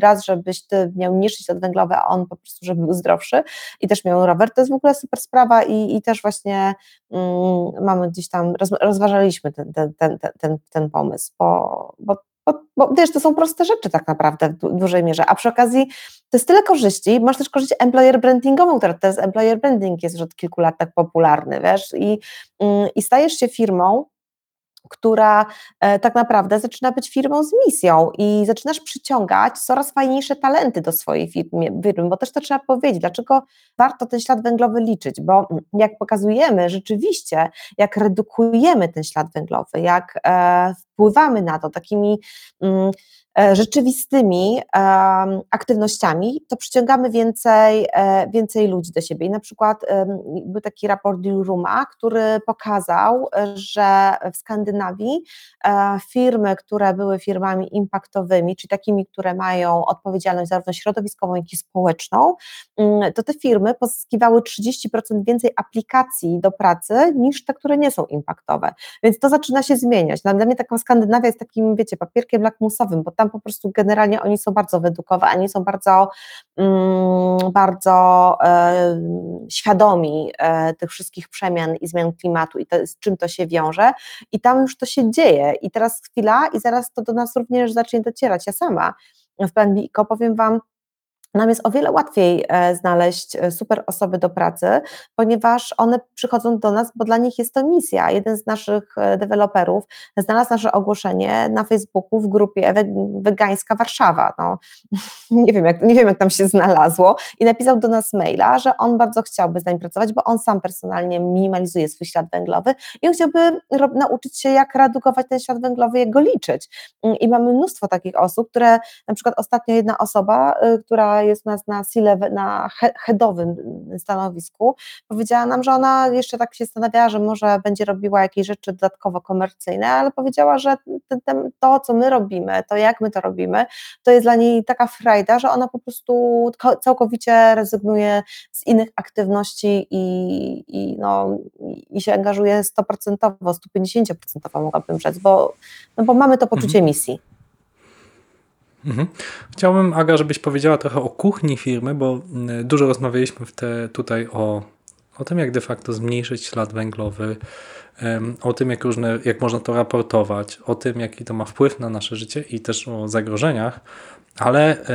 raz, żebyś ty miał niższy ślad węglowy, a on po prostu, żeby był zdrowszy. I też miał rower, to jest w ogóle super sprawa i, i też właśnie mm, mamy gdzieś tam, roz, rozważaliśmy ten, ten, ten, ten, ten pomysł, bo, bo bo, bo wiesz, to są proste rzeczy tak naprawdę w dużej mierze, a przy okazji to jest tyle korzyści, masz też korzyść employer brandingową, która jest employer branding jest już od kilku lat tak popularny, wiesz, i, mm, i stajesz się firmą, która e, tak naprawdę zaczyna być firmą z misją i zaczynasz przyciągać coraz fajniejsze talenty do swojej firmy, bo też to trzeba powiedzieć, dlaczego warto ten ślad węglowy liczyć, bo jak pokazujemy rzeczywiście, jak redukujemy ten ślad węglowy, jak e, wpływamy na to takimi mm, E, rzeczywistymi aktywnościami, to przyciągamy więcej, e, więcej ludzi do siebie. I na przykład był taki raport Dilruma, który pokazał, że w Skandynawii e, firmy, które były firmami impaktowymi, czyli takimi, które mają odpowiedzialność zarówno środowiskową, jak i społeczną, mm, to te firmy pozyskiwały 30% więcej aplikacji do pracy niż te, które nie są impaktowe. Więc to zaczyna się zmieniać. Dla mnie taką Skandynawia jest takim, wiecie, papierkiem lakmusowym, bo tam po prostu generalnie oni są bardzo wyedukowani, są bardzo, mm, bardzo e, świadomi e, tych wszystkich przemian i zmian klimatu i to, z czym to się wiąże i tam już to się dzieje i teraz chwila i zaraz to do nas również zacznie docierać. Ja sama w Plan powiem Wam, nam jest o wiele łatwiej e, znaleźć e, super osoby do pracy, ponieważ one przychodzą do nas, bo dla nich jest to misja. Jeden z naszych e, deweloperów znalazł nasze ogłoszenie na Facebooku w grupie Wegańska Warszawa. No, nie, wiem jak, nie wiem, jak tam się znalazło, i napisał do nas maila, że on bardzo chciałby z nami pracować, bo on sam personalnie minimalizuje swój ślad węglowy i on chciałby nauczyć się, jak redukować ten ślad węglowy, jak go liczyć. Mm, I mamy mnóstwo takich osób, które na przykład ostatnio jedna osoba, która jest u nas na C-level, na headowym stanowisku, powiedziała nam, że ona jeszcze tak się zastanawiała, że może będzie robiła jakieś rzeczy dodatkowo komercyjne, ale powiedziała, że to, co my robimy, to jak my to robimy, to jest dla niej taka frajda, że ona po prostu całkowicie rezygnuje z innych aktywności i, i, no, i się angażuje 100%, 150% mogłabym rzec, bo, no bo mamy to poczucie mhm. misji. Mhm. Chciałbym, Aga, żebyś powiedziała trochę o kuchni firmy, bo dużo rozmawialiśmy w te, tutaj o, o tym, jak de facto zmniejszyć ślad węglowy, o tym, jak, różne, jak można to raportować, o tym, jaki to ma wpływ na nasze życie i też o zagrożeniach. Ale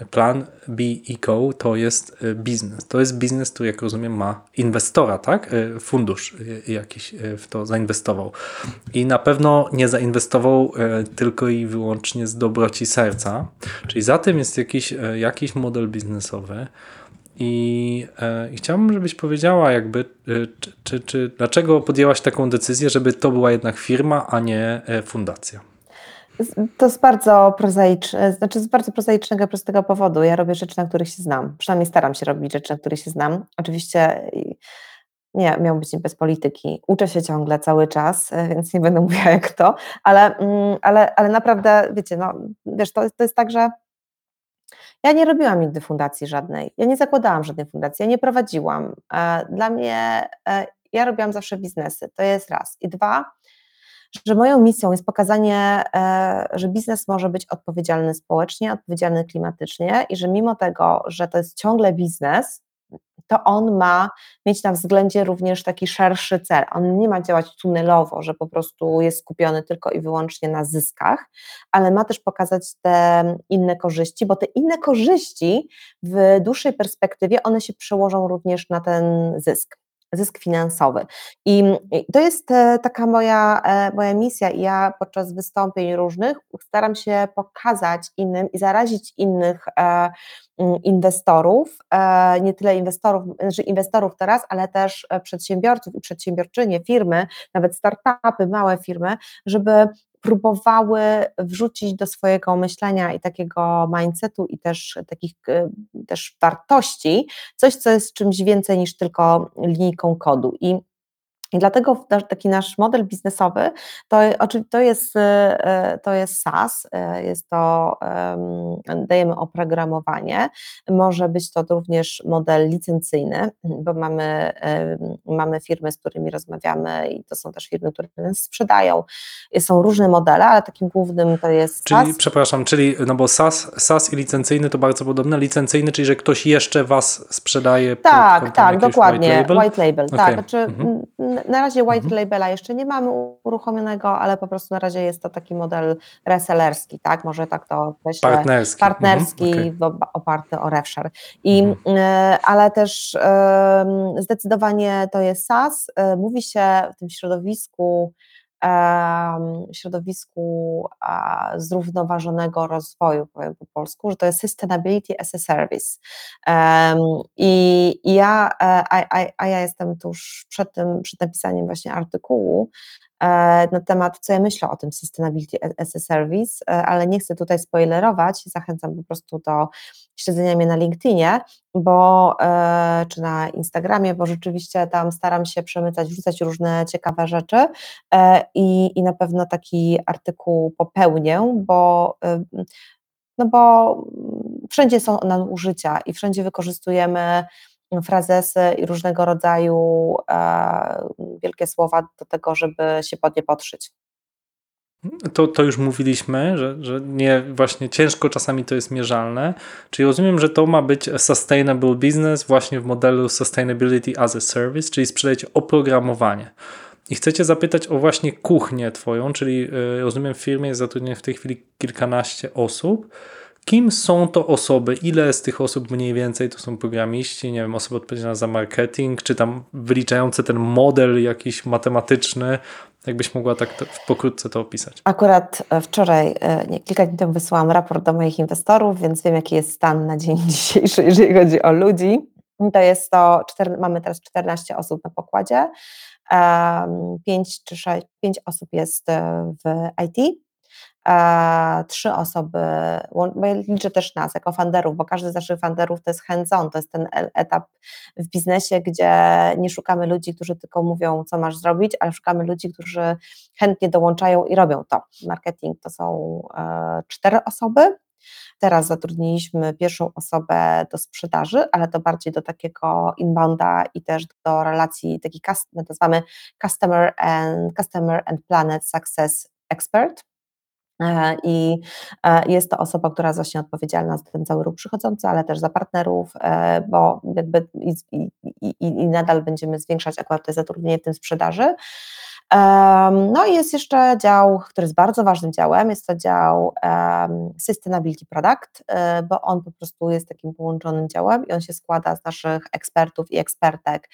e, plan Be Eco to jest e, biznes. To jest biznes, który jak rozumiem ma inwestora, tak? E, fundusz jakiś w to zainwestował. I na pewno nie zainwestował tylko i wyłącznie z dobroci serca. Czyli za tym jest jakiś, jakiś model biznesowy. I, I chciałbym, żebyś powiedziała, jakby, czy, czy, czy, dlaczego podjęłaś taką decyzję, żeby to była jednak firma, a nie fundacja? To jest bardzo prozaiczne, znaczy z bardzo prozaicznego, prostego powodu. Ja robię rzeczy, na których się znam. Przynajmniej staram się robić rzeczy, na których się znam. Oczywiście nie, miał być bez polityki. Uczę się ciągle cały czas, e, więc nie będę mówiła jak to, ale, mm, ale, ale naprawdę, wiecie, no, wiesz, to, to jest tak, że ja nie robiłam nigdy fundacji żadnej. Ja nie zakładałam żadnej fundacji, ja nie prowadziłam. E, dla mnie, e, ja robiłam zawsze biznesy, to jest raz. I dwa, że moją misją jest pokazanie, e, że biznes może być odpowiedzialny społecznie, odpowiedzialny klimatycznie i że mimo tego, że to jest ciągle biznes, to on ma mieć na względzie również taki szerszy cel. On nie ma działać tunelowo, że po prostu jest skupiony tylko i wyłącznie na zyskach, ale ma też pokazać te inne korzyści, bo te inne korzyści w dłuższej perspektywie one się przełożą również na ten zysk zysk finansowy. I to jest e, taka moja, e, moja misja i ja podczas wystąpień różnych staram się pokazać innym i zarazić innych e, inwestorów, nie tyle inwestorów, znaczy inwestorów teraz, ale też przedsiębiorców i przedsiębiorczynie, firmy, nawet startupy, małe firmy, żeby próbowały wrzucić do swojego myślenia i takiego mindsetu i też takich e, też wartości coś, co jest czymś więcej niż tylko linijką kodu. I i dlatego taki nasz model biznesowy to, to, jest, e, to jest SaaS, e, jest to, dajemy oprogramowanie, może być to również model licencyjny, bo mamy, mamy firmy, z którymi rozmawiamy i to są też firmy, które nas sprzedają. Są różne modele, ale takim głównym to jest czyli, SaaS. Przepraszam, czyli, no bo SaaS, SaaS i licencyjny to bardzo podobne. Licencyjny, czyli że ktoś jeszcze Was sprzedaje Tak, tak, dokładnie. White label, white label tak. Znaczy, mhm na razie white mhm. labela jeszcze nie mamy uruchomionego, ale po prostu na razie jest to taki model resellerski, tak? Może tak to określę. Partnerski. Partnerski, mhm. okay. oparty o RevShare. I, mhm. E, ale też zdecydowanie to jest SaaS. E, mówi się w tym środowisku środowisku zrównoważonego rozwoju, powiem po polsku, że to jest Sustainability as a Service. I, ja, e, a, a, a ja jestem tuż przed tym, przed napisaniem właśnie artykułu, na temat, co ja myślę o tym Sustainability as a Service, e, ale nie chcę tutaj spoilerować, zachęcam po prostu do śledzenia mnie na LinkedInie, bo, e, czy na Instagramie, bo rzeczywiście tam staram się przemycać, wrzucać różne ciekawe rzeczy i, i na pewno taki artykuł popełnię, bo no bo wszędzie są nadużycia i wszędzie wykorzystujemy frazesy i różnego rodzaju e, wielkie słowa do tego, żeby się pod nie podszyć. To, to już mówiliśmy, że, że nie, właśnie ciężko czasami to jest mierzalne. Czyli rozumiem, że to ma być sustainable business właśnie w modelu sustainability as a service, czyli sprzedajecie oprogramowanie. I chcecie zapytać o właśnie kuchnię Twoją, czyli y, rozumiem w firmie jest zatrudnionych w tej chwili kilkanaście osób. Kim są to osoby? Ile z tych osób mniej więcej to są programiści, nie wiem, osoby odpowiedzialne za marketing, czy tam wyliczające ten model jakiś matematyczny? Jakbyś mogła tak to, pokrótce to opisać? Akurat e, wczoraj, e, nie, kilka dni temu wysłałam raport do moich inwestorów, więc wiem, jaki jest stan na dzień dzisiejszy, jeżeli chodzi o ludzi. To jest to, mamy teraz 14 osób na pokładzie, 5 czy 6, 5 osób jest e, w IT, trzy osoby, bo ja liczę też nas jako funderów, bo każdy z naszych funderów to jest hands-on, to jest ten etap w biznesie, gdzie nie szukamy ludzi, którzy tylko mówią, co masz zrobić, ale szukamy ludzi, którzy chętnie dołączają i robią to. Marketing to są e, cztery osoby, Teraz zatrudniliśmy pierwszą osobę do sprzedaży, ale to bardziej do takiego inbounda i też do relacji, taki my nazywamy Customer and, Customer and Planet Success Expert. E, I e, jest to osoba, która jest właśnie odpowiedzialna za ten cały ruch przychodzący, ale też za partnerów, e, bo jakby i, i, i, nadal będziemy zwiększać akurat zatrudnienie w tym sprzedaży. No i jest jeszcze dział, który jest bardzo ważnym działem, jest to dział Sustainability Product, bo on po prostu jest takim połączonym działem i on się składa z naszych ekspertów i ekspertek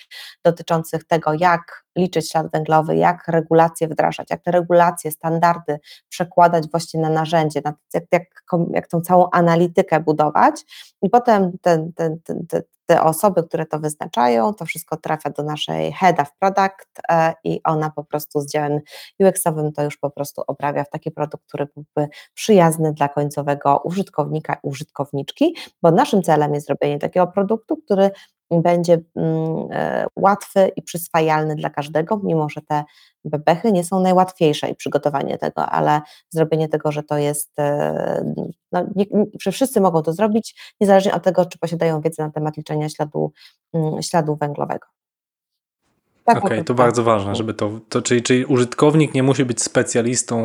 dotyczących tego, jak liczyć ślad węglowy, jak regulacje wdrażać, jak te regulacje, standardy przekładać właśnie na narzędzie, na, jak, jak, jak tą całą analitykę budować. I potem ten, ten, ten, te osoby, które to wyznaczają, to wszystko trafia do naszej head of product e, i ona po prostu z działem UX-owym to już po prostu oprawia w taki produkt, który byłby przyjazny dla końcowego użytkownika użytkowniczki, bo naszym celem jest zrobienie takiego produktu, który będzie mm, e, łatwy i przyswajalny dla każdego, mimo że te bebechy nie są najłatwiejsze i przygotowanie tego, ale zrobienie tego, że to jest, e, no, nie, że wszyscy mogą to zrobić, niezależnie od tego, czy posiadają wiedzę na temat liczenia śladu, mm, śladu węglowego. Tak, Okej, tak, to tak. bardzo ważne, żeby to, to czyli, czyli użytkownik nie musi być specjalistą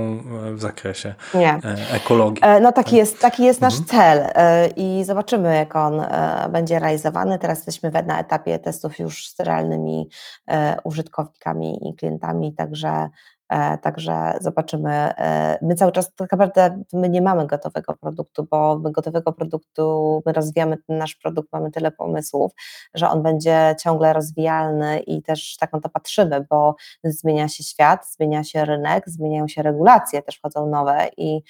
e, w zakresie Nie. e, ekologii. E, No taki jest, taki jest nasz Mhm. cel e, i zobaczymy, jak on będzie realizowany. Teraz jesteśmy na etapie testów już z realnymi użytkownikami i klientami, także, także zobaczymy. E, My cały czas tak naprawdę my nie mamy gotowego produktu, bo my gotowego produktu, my rozwijamy ten nasz produkt, mamy tyle pomysłów, że on będzie ciągle rozwijalny i też tak na to patrzymy, bo zmienia się świat, zmienia się rynek, zmieniają się regulacje, też wchodzą nowe i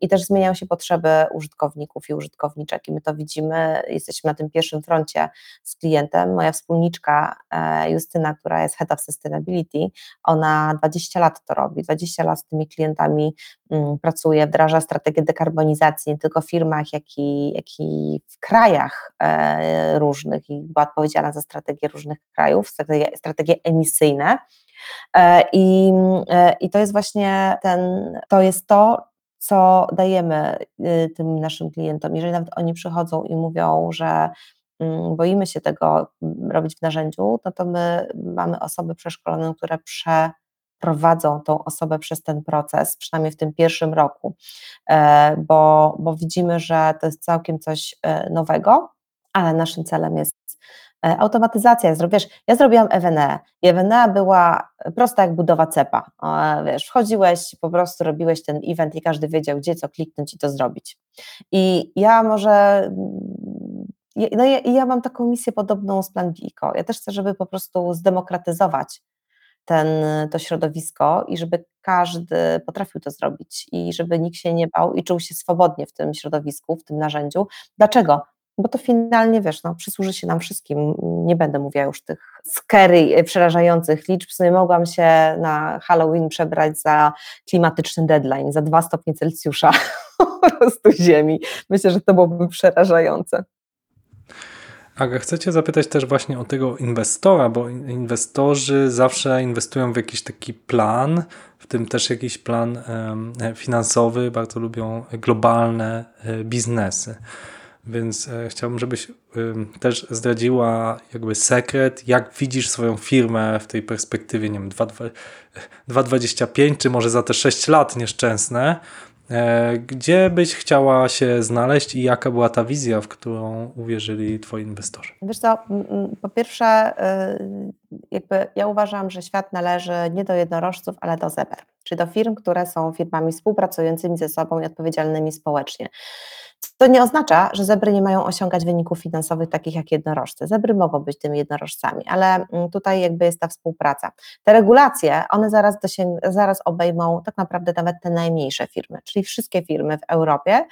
I też zmieniają się potrzeby użytkowników i użytkowniczek, i my to widzimy. Jesteśmy na tym pierwszym froncie z klientem. Moja wspólniczka e, Justyna, która jest Head of Sustainability, ona 20 lat to robi, 20 lat z tymi klientami mm, pracuje, wdraża strategię dekarbonizacji nie tylko w firmach, jak i, jak i w krajach e, różnych i była odpowiedzialna za strategie różnych krajów, strategie, strategie emisyjne. E, I, I to jest właśnie ten, to jest to, co dajemy y, tym naszym klientom. Jeżeli nawet oni przychodzą i mówią, że mm, boimy się tego mm, robić w narzędziu, no to my mamy osoby przeszkolone, które przeprowadzą tą osobę przez ten proces, przynajmniej w tym pierwszym roku, e, bo, bo widzimy, że to jest całkiem coś e, nowego, ale naszym celem jest automatyzacja. Zro- Wiesz, ja zrobiłam Ewenea i była prosta jak budowa cepa. E, Wiesz, wchodziłeś, po prostu robiłeś ten event i każdy wiedział, gdzie co kliknąć i to zrobić. I ja może, mm, ja- no ja, i ja mam taką misję podobną z Plan Biko. Ja też chcę, żeby po prostu zdemokratyzować ten, to środowisko i żeby każdy potrafił to zrobić i żeby nikt się nie bał i czuł się swobodnie w tym środowisku, w tym narzędziu. Dlaczego? Bo to finalnie, wiesz, no, przysłuży się nam wszystkim. Nie będę mówiła już tych scary, e, przerażających liczb. Sobie mogłam się na Halloween przebrać za klimatyczny deadline, za 2 stopnie Celsjusza po prostu ziemi. Myślę, że to byłoby przerażające. Aga, chcę Cię zapytać też właśnie o tego inwestora, bo in- inwestorzy zawsze inwestują w jakiś taki plan, w tym też jakiś plan em, finansowy, bardzo lubią globalne e, biznesy. Więc e, chciałbym, żebyś też zdradziła jakby sekret, jak widzisz swoją firmę w tej perspektywie, nie wiem, 2,2 2,25 czy może za te 6 lat nieszczęsne. E, Gdzie byś chciała się znaleźć i jaka była ta wizja, w którą uwierzyli twoi inwestorzy? Wiesz co, po pierwsze, y, jakby ja uważam, że świat należy nie do jednorożców, ale do zeber, czyli do firm, które są firmami współpracującymi ze sobą i odpowiedzialnymi społecznie. To nie oznacza, że zebry nie mają osiągać wyników finansowych takich jak jednorożcy. Zebry mogą być tymi jednorożcami, ale mm, tutaj jakby jest ta współpraca. Te regulacje, one zaraz, dosięg- zaraz obejmą tak naprawdę nawet te najmniejsze firmy, czyli wszystkie firmy w Europie,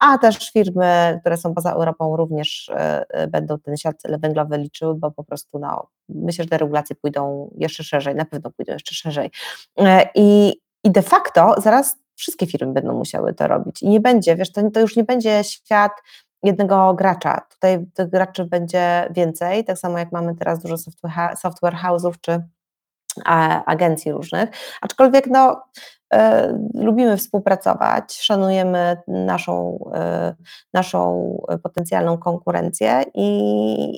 a też firmy, które są poza Europą również e, e, będą ten ślad węglowy liczyły, bo po prostu no, myślę, że te regulacje pójdą jeszcze szerzej, na pewno pójdą jeszcze szerzej. E, I, i de facto zaraz wszystkie firmy będą musiały to robić i nie będzie, wiesz, to, to już nie będzie świat jednego gracza, tutaj tych graczy będzie więcej, tak samo jak mamy teraz dużo software, software house'ów czy agencji różnych, aczkolwiek no, e, lubimy współpracować, szanujemy naszą, e, naszą potencjalną konkurencję i,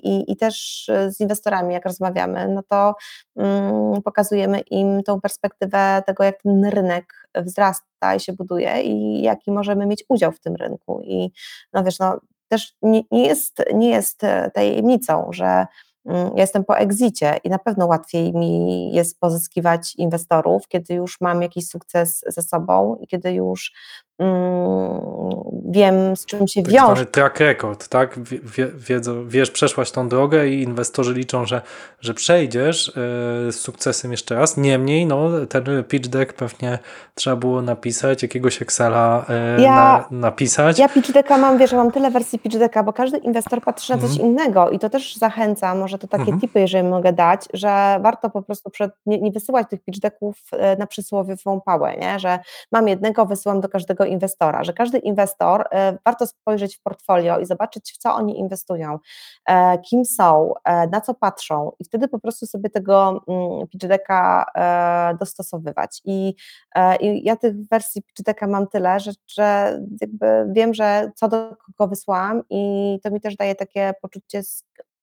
i, i też z inwestorami, jak rozmawiamy, no to mm, pokazujemy im tą perspektywę tego, jak ten rynek wzrasta i się buduje i jaki możemy mieć udział w tym rynku. I no wiesz, no, też nie, nie, jest, nie jest e, tajemnicą, że Ja jestem po exicie i na pewno łatwiej mi jest pozyskiwać inwestorów, kiedy już mam jakiś sukces ze sobą i kiedy już mm, wiem, z czym się Tak wiąże. track record, tak? Wie, wie, wiedzą, wiesz, przeszłaś tą drogę i inwestorzy liczą, że, że przejdziesz e, z sukcesem jeszcze raz. Niemniej, no, ten pitch deck pewnie trzeba było napisać, jakiegoś Excela e, Ja- na, napisać. Ja pitch decka mam, wiesz, mam tyle wersji pitch decka, bo każdy inwestor patrzy na coś Mhm. innego i to też zachęca, może to takie Mhm. tipy, jeżeli mogę dać, że warto po prostu przed, nie, nie wysyłać tych pitch decków e, na przysłowiową pałę, nie? że mam jednego, wysyłam do każdego inwestora, że każdy inwestor, e, warto spojrzeć w portfolio i zobaczyć, w co oni inwestują, e, kim są, e, na co patrzą i wtedy po prostu sobie tego mm, pitch decka dostosowywać i I ja tych wersji pitch decka mam tyle, że, że wiem, że co do kogo wysłałam i to mi też daje takie poczucie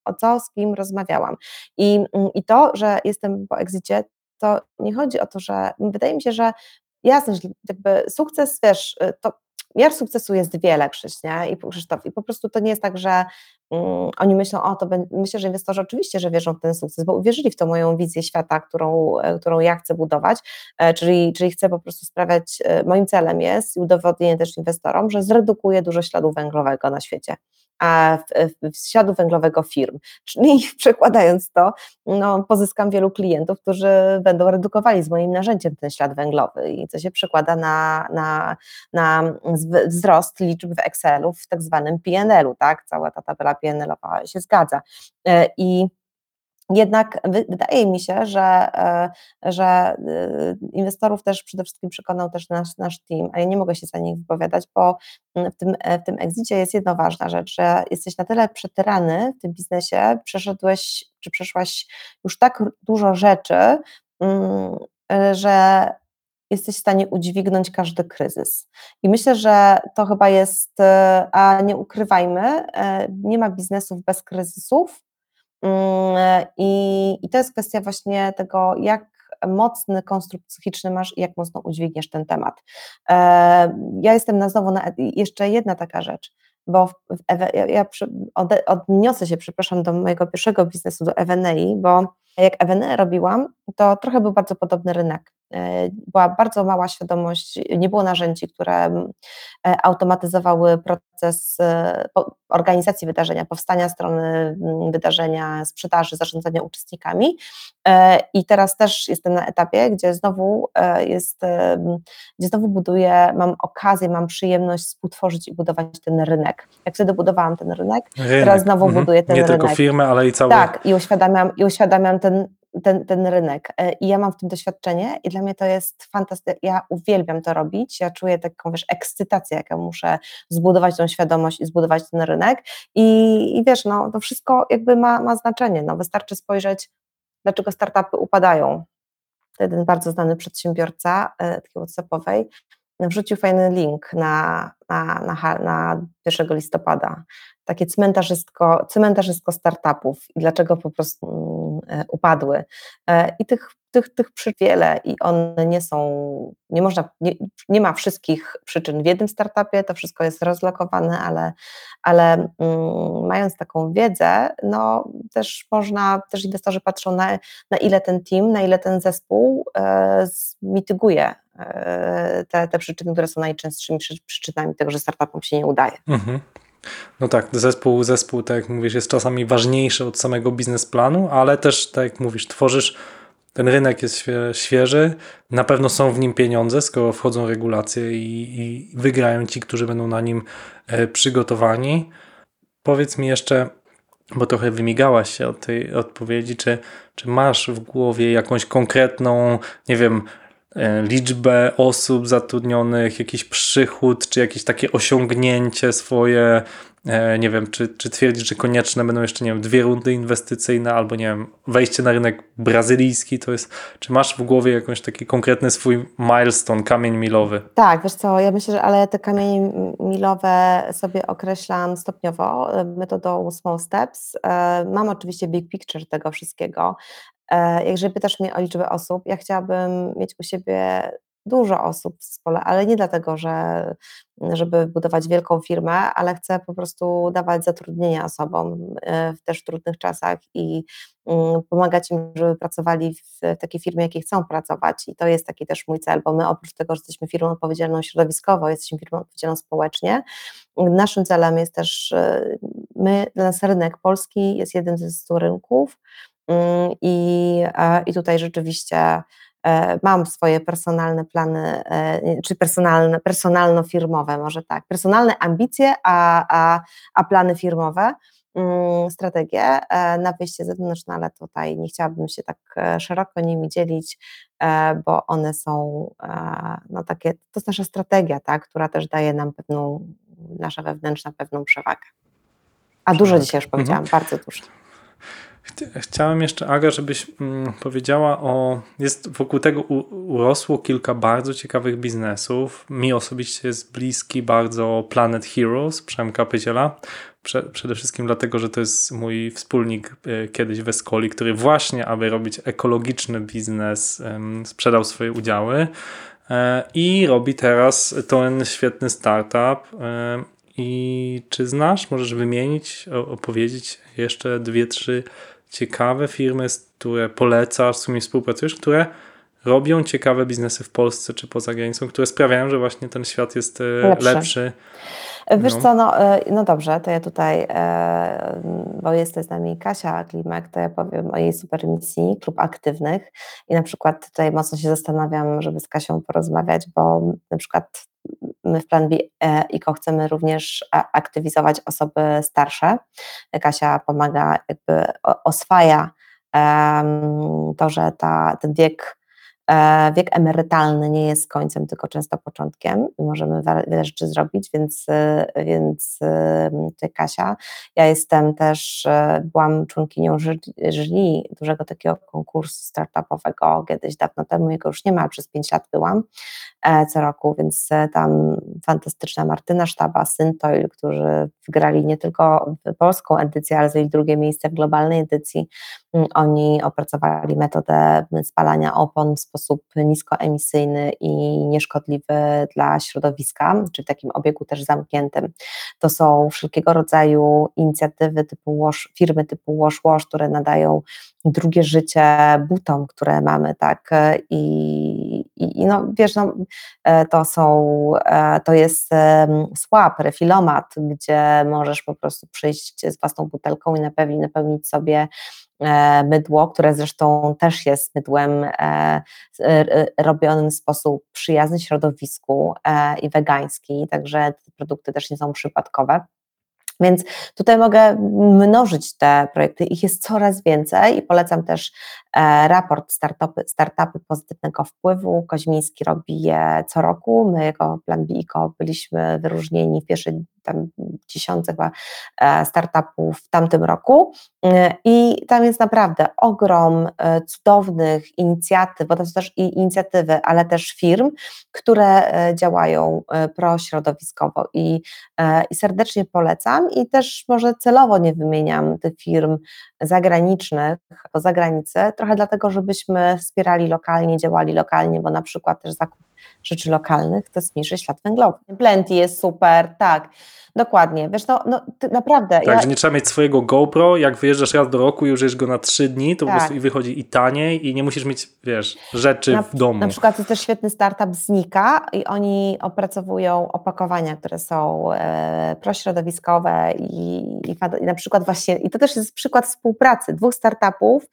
o co, z kim rozmawiałam. I, mm, i to, że jestem po exicie, to nie chodzi o to, że wydaje mi się, że jasne, że jakby sukces, wiesz, y, to miar sukcesu jest wiele, Krzyś, nie? I Krzysztof, i po prostu to nie jest tak, że um, oni myślą, o to myślę, że inwestorzy oczywiście, że wierzą w ten sukces, bo uwierzyli w tą moją wizję świata, którą, e, którą ja chcę budować, e, czyli, czyli chcę po prostu sprawiać, e, moim celem jest i udowodnienie też inwestorom, że zredukuję dużo śladu węglowego na świecie śladu węglowego firm. Czyli przekładając to, no, pozyskam wielu klientów, którzy będą redukowali z moim narzędziem ten ślad węglowy i co się przekłada na, na, na wzrost liczb w Excelu w tak zwanym PNL-u, tak? Cała ta tabela PNL-owa się zgadza. E, I jednak wydaje mi się, że, e, że y, inwestorów też przede wszystkim przekonał też nasz, nasz team, a ja nie mogę się za nich wypowiadać, bo w tym, w tym exicie jest jedna ważna rzecz, że jesteś na tyle przetyrany w tym biznesie, przeszedłeś, czy przeszłaś już tak dużo rzeczy, mm, że jesteś w stanie udźwignąć każdy kryzys. I myślę, że to chyba jest, e, a nie ukrywajmy, e, nie ma biznesów bez kryzysów, Mm, I, I to jest kwestia właśnie tego, jak mocny konstrukt psychiczny masz i jak mocno udźwigniesz ten temat. E, ja jestem na znowu na jeszcze jedna taka rzecz, bo w, w, ja, ja odniosę się, przepraszam, do mojego pierwszego biznesu, do Evenei, bo jak Evenei robiłam, to trochę był bardzo podobny rynek. E, była bardzo mała świadomość, nie było narzędzi, które e, automatyzowały proces e, organizacji wydarzenia, powstania strony wydarzenia, sprzedaży, zarządzania uczestnikami. I teraz też jestem na etapie, gdzie znowu jest, gdzie znowu buduję, mam okazję, mam przyjemność współtworzyć i budować ten rynek. Jak wtedy budowałam ten rynek, rynek. teraz znowu mhm. buduję ten nie rynek. Nie tylko firmę, ale i cały. Tak, i uświadamiam, i uświadamiam ten, ten, ten rynek. E, I ja mam w tym doświadczenie i dla mnie to jest fantastyczne. Ja uwielbiam to robić. Ja czuję taką, wiesz, ekscytację, jak ja muszę zbudować tą świadomość i zbudować ten rynek. I, i wiesz, no, to wszystko jakby ma, ma znaczenie. No, wystarczy spojrzeć, dlaczego startupy upadają. Jeden bardzo znany przedsiębiorca e, takiej WhatsAppowej wrzucił fajny link na, na, na, na 1 listopada. Takie cmentarzystko, cmentarzystko startupów i dlaczego po prostu E, upadły. E, I tych, tych, tych przyczyn wiele i one nie są, nie można, nie, nie ma wszystkich przyczyn w jednym startupie, to wszystko jest rozlokowane, ale, ale mm, mając taką wiedzę, no też można, też inwestorzy patrzą na, na ile ten team, na ile ten zespół e, mityguje e, te, te przyczyny, które są najczęstszymi przyczynami tego, że startupom się nie udaje. Mhm. No tak, zespół, zespół, tak jak mówisz, jest czasami ważniejszy od samego biznesplanu, ale też, tak jak mówisz, tworzysz, ten rynek jest świeży, na pewno są w nim pieniądze, skoro wchodzą regulacje i, i wygrają ci, którzy będą na nim e, przygotowani. Powiedz mi jeszcze, bo trochę wymigałaś się od tej odpowiedzi, czy, czy masz w głowie jakąś konkretną, nie wiem, liczbę osób zatrudnionych, jakiś przychód, czy jakieś takie osiągnięcie swoje, e, nie wiem, czy, czy twierdzisz, że konieczne będą jeszcze, nie wiem, dwie rundy inwestycyjne, albo nie wiem, wejście na rynek brazylijski, to jest, czy masz w głowie jakąś taki konkretny swój milestone, kamień milowy? Tak, wiesz co, ja myślę, że ale te kamienie milowe sobie określam stopniowo, e, metodą small steps. Mam oczywiście big picture tego wszystkiego, E, jeżeli pytasz mnie o liczbę osób, ja chciałabym mieć u siebie dużo osób w zespole, ale nie dlatego, że żeby budować wielką firmę, ale chcę po prostu dawać zatrudnienie osobom e, w też trudnych czasach i mm, pomagać im, żeby pracowali w takiej firmie, jakiej chcą pracować. I to jest taki też mój cel, bo my oprócz tego, że jesteśmy firmą odpowiedzialną środowiskowo, jesteśmy firmą odpowiedzialną społecznie, naszym celem jest też, e, my, dla nas rynek polski jest jeden ze 100 rynków, I, I tutaj rzeczywiście e, mam swoje personalne plany, e, czy personalne, personalno-firmowe, może tak, personalne ambicje, a, a, a plany firmowe, mm, strategie e, na wyjście zewnętrzne, ale tutaj nie chciałabym się tak szeroko nimi dzielić, bo one są no takie, to jest nasza strategia, tak, która też daje nam pewną, nasza wewnętrzna pewną przewagę. A dużo dzisiaj już powiedziałam, mhm. bardzo dużo. Chciałem jeszcze, Aga, żebyś mm, powiedziała o. Jest wokół tego urosło kilka bardzo ciekawych biznesów. Mi osobiście jest bliski bardzo Planet Heroes Przemka Pyziela. Prze, przede wszystkim dlatego, że to jest mój wspólnik y, kiedyś w Escoli, który właśnie, aby robić ekologiczny biznes, sprzedał swoje udziały y, i robi teraz ten świetny startup. I czy znasz, możesz wymienić, opowiedzieć jeszcze dwie, trzy ciekawe firmy, które polecasz, z którymi współpracujesz, które robią ciekawe biznesy w Polsce czy poza granicą, które sprawiają, że właśnie ten świat jest e, lepszy. lepszy. Wiesz no. co, no, e, no dobrze, to ja tutaj, e, bo jest z nami Kasia Klimek, to ja powiem o jej super misji, Klub Aktywnych i na przykład tutaj mocno się zastanawiam, żeby z Kasią porozmawiać, bo na przykład my w Plan B ICO chcemy również aktywizować osoby starsze. Kasia pomaga, jakby oswaja to, że ta, ten wiek E, wiek emerytalny nie jest końcem, tylko często początkiem. Możemy wiele rzeczy zrobić, więc, e, więc ty Kasia, ja jestem też, e, byłam członkinią jury dużego takiego konkursu startupowego. Kiedyś dawno temu, jego już nie ma, przez pięć lat byłam co roku, więc tam fantastyczna Martyna Sztaba, Syntoil, którzy wygrali nie tylko polską edycję, ale zajęli drugie miejsce w globalnej edycji, mm, oni opracowali metodę spalania opon w sposób sposób niskoemisyjny i nieszkodliwy dla środowiska, czy w takim obiegu też zamkniętym. To są wszelkiego rodzaju inicjatywy typu wash, firmy typu Wash Wash, które nadają drugie życie butom, które mamy, tak, i, i, no wiesz, no, e, to są, e, to jest swap, refilomat, gdzie możesz po prostu przyjść z własną butelką i napełnić, napełnić sobie E, mydło, które zresztą też jest mydłem e, e, robionym w sposób przyjazny środowisku i wegański, także te produkty też nie są przypadkowe. Więc tutaj mogę mnożyć te projekty, ich jest coraz więcej i polecam też raport startupy, startupy pozytywnego wpływu. Koźmiński robi je co roku. My jako Plan BICO byliśmy wyróżnieni w pierwszej tam dziesiątce chyba e, startupów w tamtym roku. E, i tam jest naprawdę ogrom e, cudownych inicjatyw, bo to są też i inicjatywy, ale też firm, które działają prośrodowiskowo. I, i serdecznie polecam. I też może celowo nie wymieniam tych firm zagranicznych, poza granicę, trochę dlatego, żebyśmy wspierali lokalnie, działali lokalnie, bo na przykład też zakup rzeczy lokalnych, to zmniejszy ślad węglowy. Plenty jest super, tak, dokładnie. Wiesz, no, no naprawdę. Tak, ja... że nie trzeba mieć swojego GoPro, jak wyjeżdżasz raz do roku i użyjesz go na trzy dni, to tak. po prostu i wychodzi i taniej i nie musisz mieć, wiesz, rzeczy na, w domu. Na przykład jest też świetny startup Znika i oni opracowują opakowania, które są e, prośrodowiskowe i, i, i na przykład właśnie, i to też jest przykład współpracy dwóch startupów,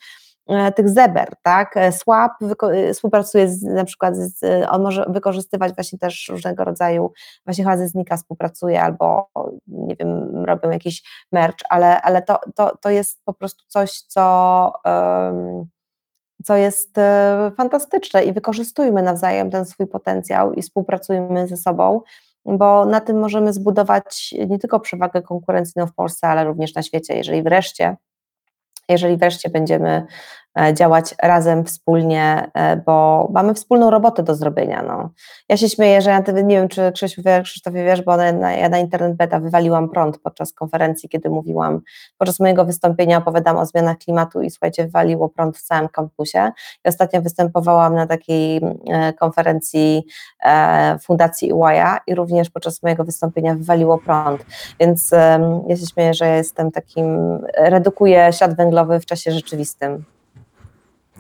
tych zeber, tak? E, Swap e, współpracuje z, na przykład, z, on może wykorzystywać właśnie też różnego rodzaju, właśnie chyba ze Znika współpracuje albo nie wiem, robią jakiś merch, ale, ale to, to, to jest po prostu coś, co, um, co jest fantastyczne i wykorzystujmy nawzajem ten swój potencjał i współpracujmy ze sobą, bo na tym możemy zbudować nie tylko przewagę konkurencyjną w Polsce, ale również na świecie, jeżeli wreszcie jeżeli wreszcie będziemy działać razem, wspólnie, e, bo mamy wspólną robotę do zrobienia. No. Ja się śmieję, że ja nie wiem, czy Krzysiu wie, Krzysztofie wiesz, bo na, ja na internet beta wywaliłam prąd podczas konferencji, kiedy mówiłam, podczas mojego wystąpienia opowiadam o zmianach klimatu i słuchajcie, wywaliło prąd w całym kampusie. I ostatnio występowałam na takiej e, konferencji Fundacji Iłaja i również podczas mojego wystąpienia wywaliło prąd. Więc ja się śmieję, że ja jestem takim, redukuję ślad węglowy w czasie rzeczywistym.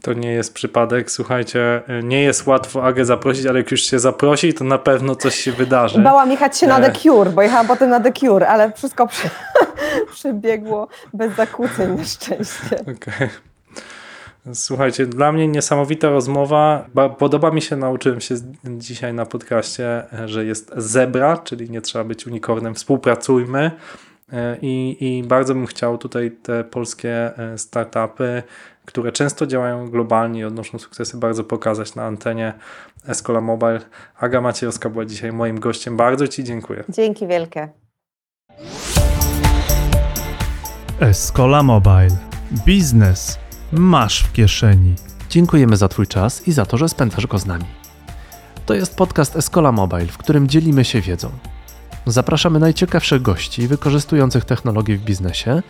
To nie jest przypadek. Słuchajcie, nie jest łatwo Agę zaprosić, ale jak już się zaprosi, to na pewno coś się wydarzy. Bałam jechać się na The Cure, bo jechałam potem na The Cure, ale wszystko przy... przebiegło bez zakłóceń na szczęście. Okay. Słuchajcie, dla mnie niesamowita rozmowa. Podoba mi się, nauczyłem się dzisiaj na podcaście, że jest zebra, czyli nie trzeba być unicornem. Współpracujmy. E, I, I bardzo bym chciał tutaj te polskie e, startupy, które często działają globalnie i odnoszą sukcesy, bardzo pokazać na antenie Escola Mobile. Aga Maciejowska była dzisiaj moim gościem. Bardzo Ci dziękuję. Dzięki wielkie. Escola Mobile. Biznes masz w kieszeni. Dziękujemy za Twój czas i za to, że spędzasz go z nami. To jest podcast Escola Mobile, w którym dzielimy się wiedzą. Zapraszamy najciekawszych gości wykorzystujących technologię w biznesie,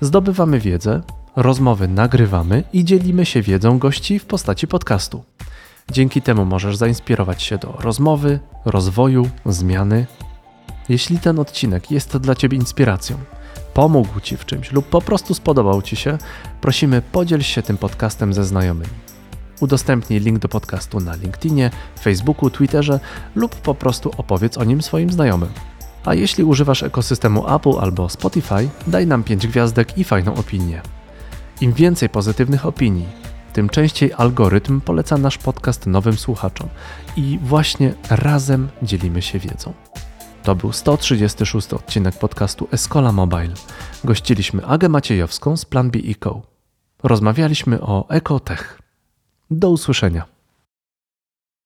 zdobywamy wiedzę, rozmowy nagrywamy i dzielimy się wiedzą gości w postaci podcastu. Dzięki temu możesz zainspirować się do rozmowy, rozwoju, zmiany. Jeśli ten odcinek jest dla Ciebie inspiracją, pomógł Ci w czymś lub po prostu spodobał Ci się, prosimy podziel się tym podcastem ze znajomymi. Udostępnij link do podcastu na LinkedInie, Facebooku, Twitterze lub po prostu opowiedz o nim swoim znajomym. A jeśli używasz ekosystemu Apple albo Spotify, daj nam 5 gwiazdek i fajną opinię. Im więcej pozytywnych opinii, tym częściej algorytm poleca nasz podcast nowym słuchaczom i właśnie razem dzielimy się wiedzą. To był 136 odcinek podcastu Escola Mobile. Gościliśmy Agę Maciejowską z Plan B Co. Rozmawialiśmy o Ecotech. Do usłyszenia.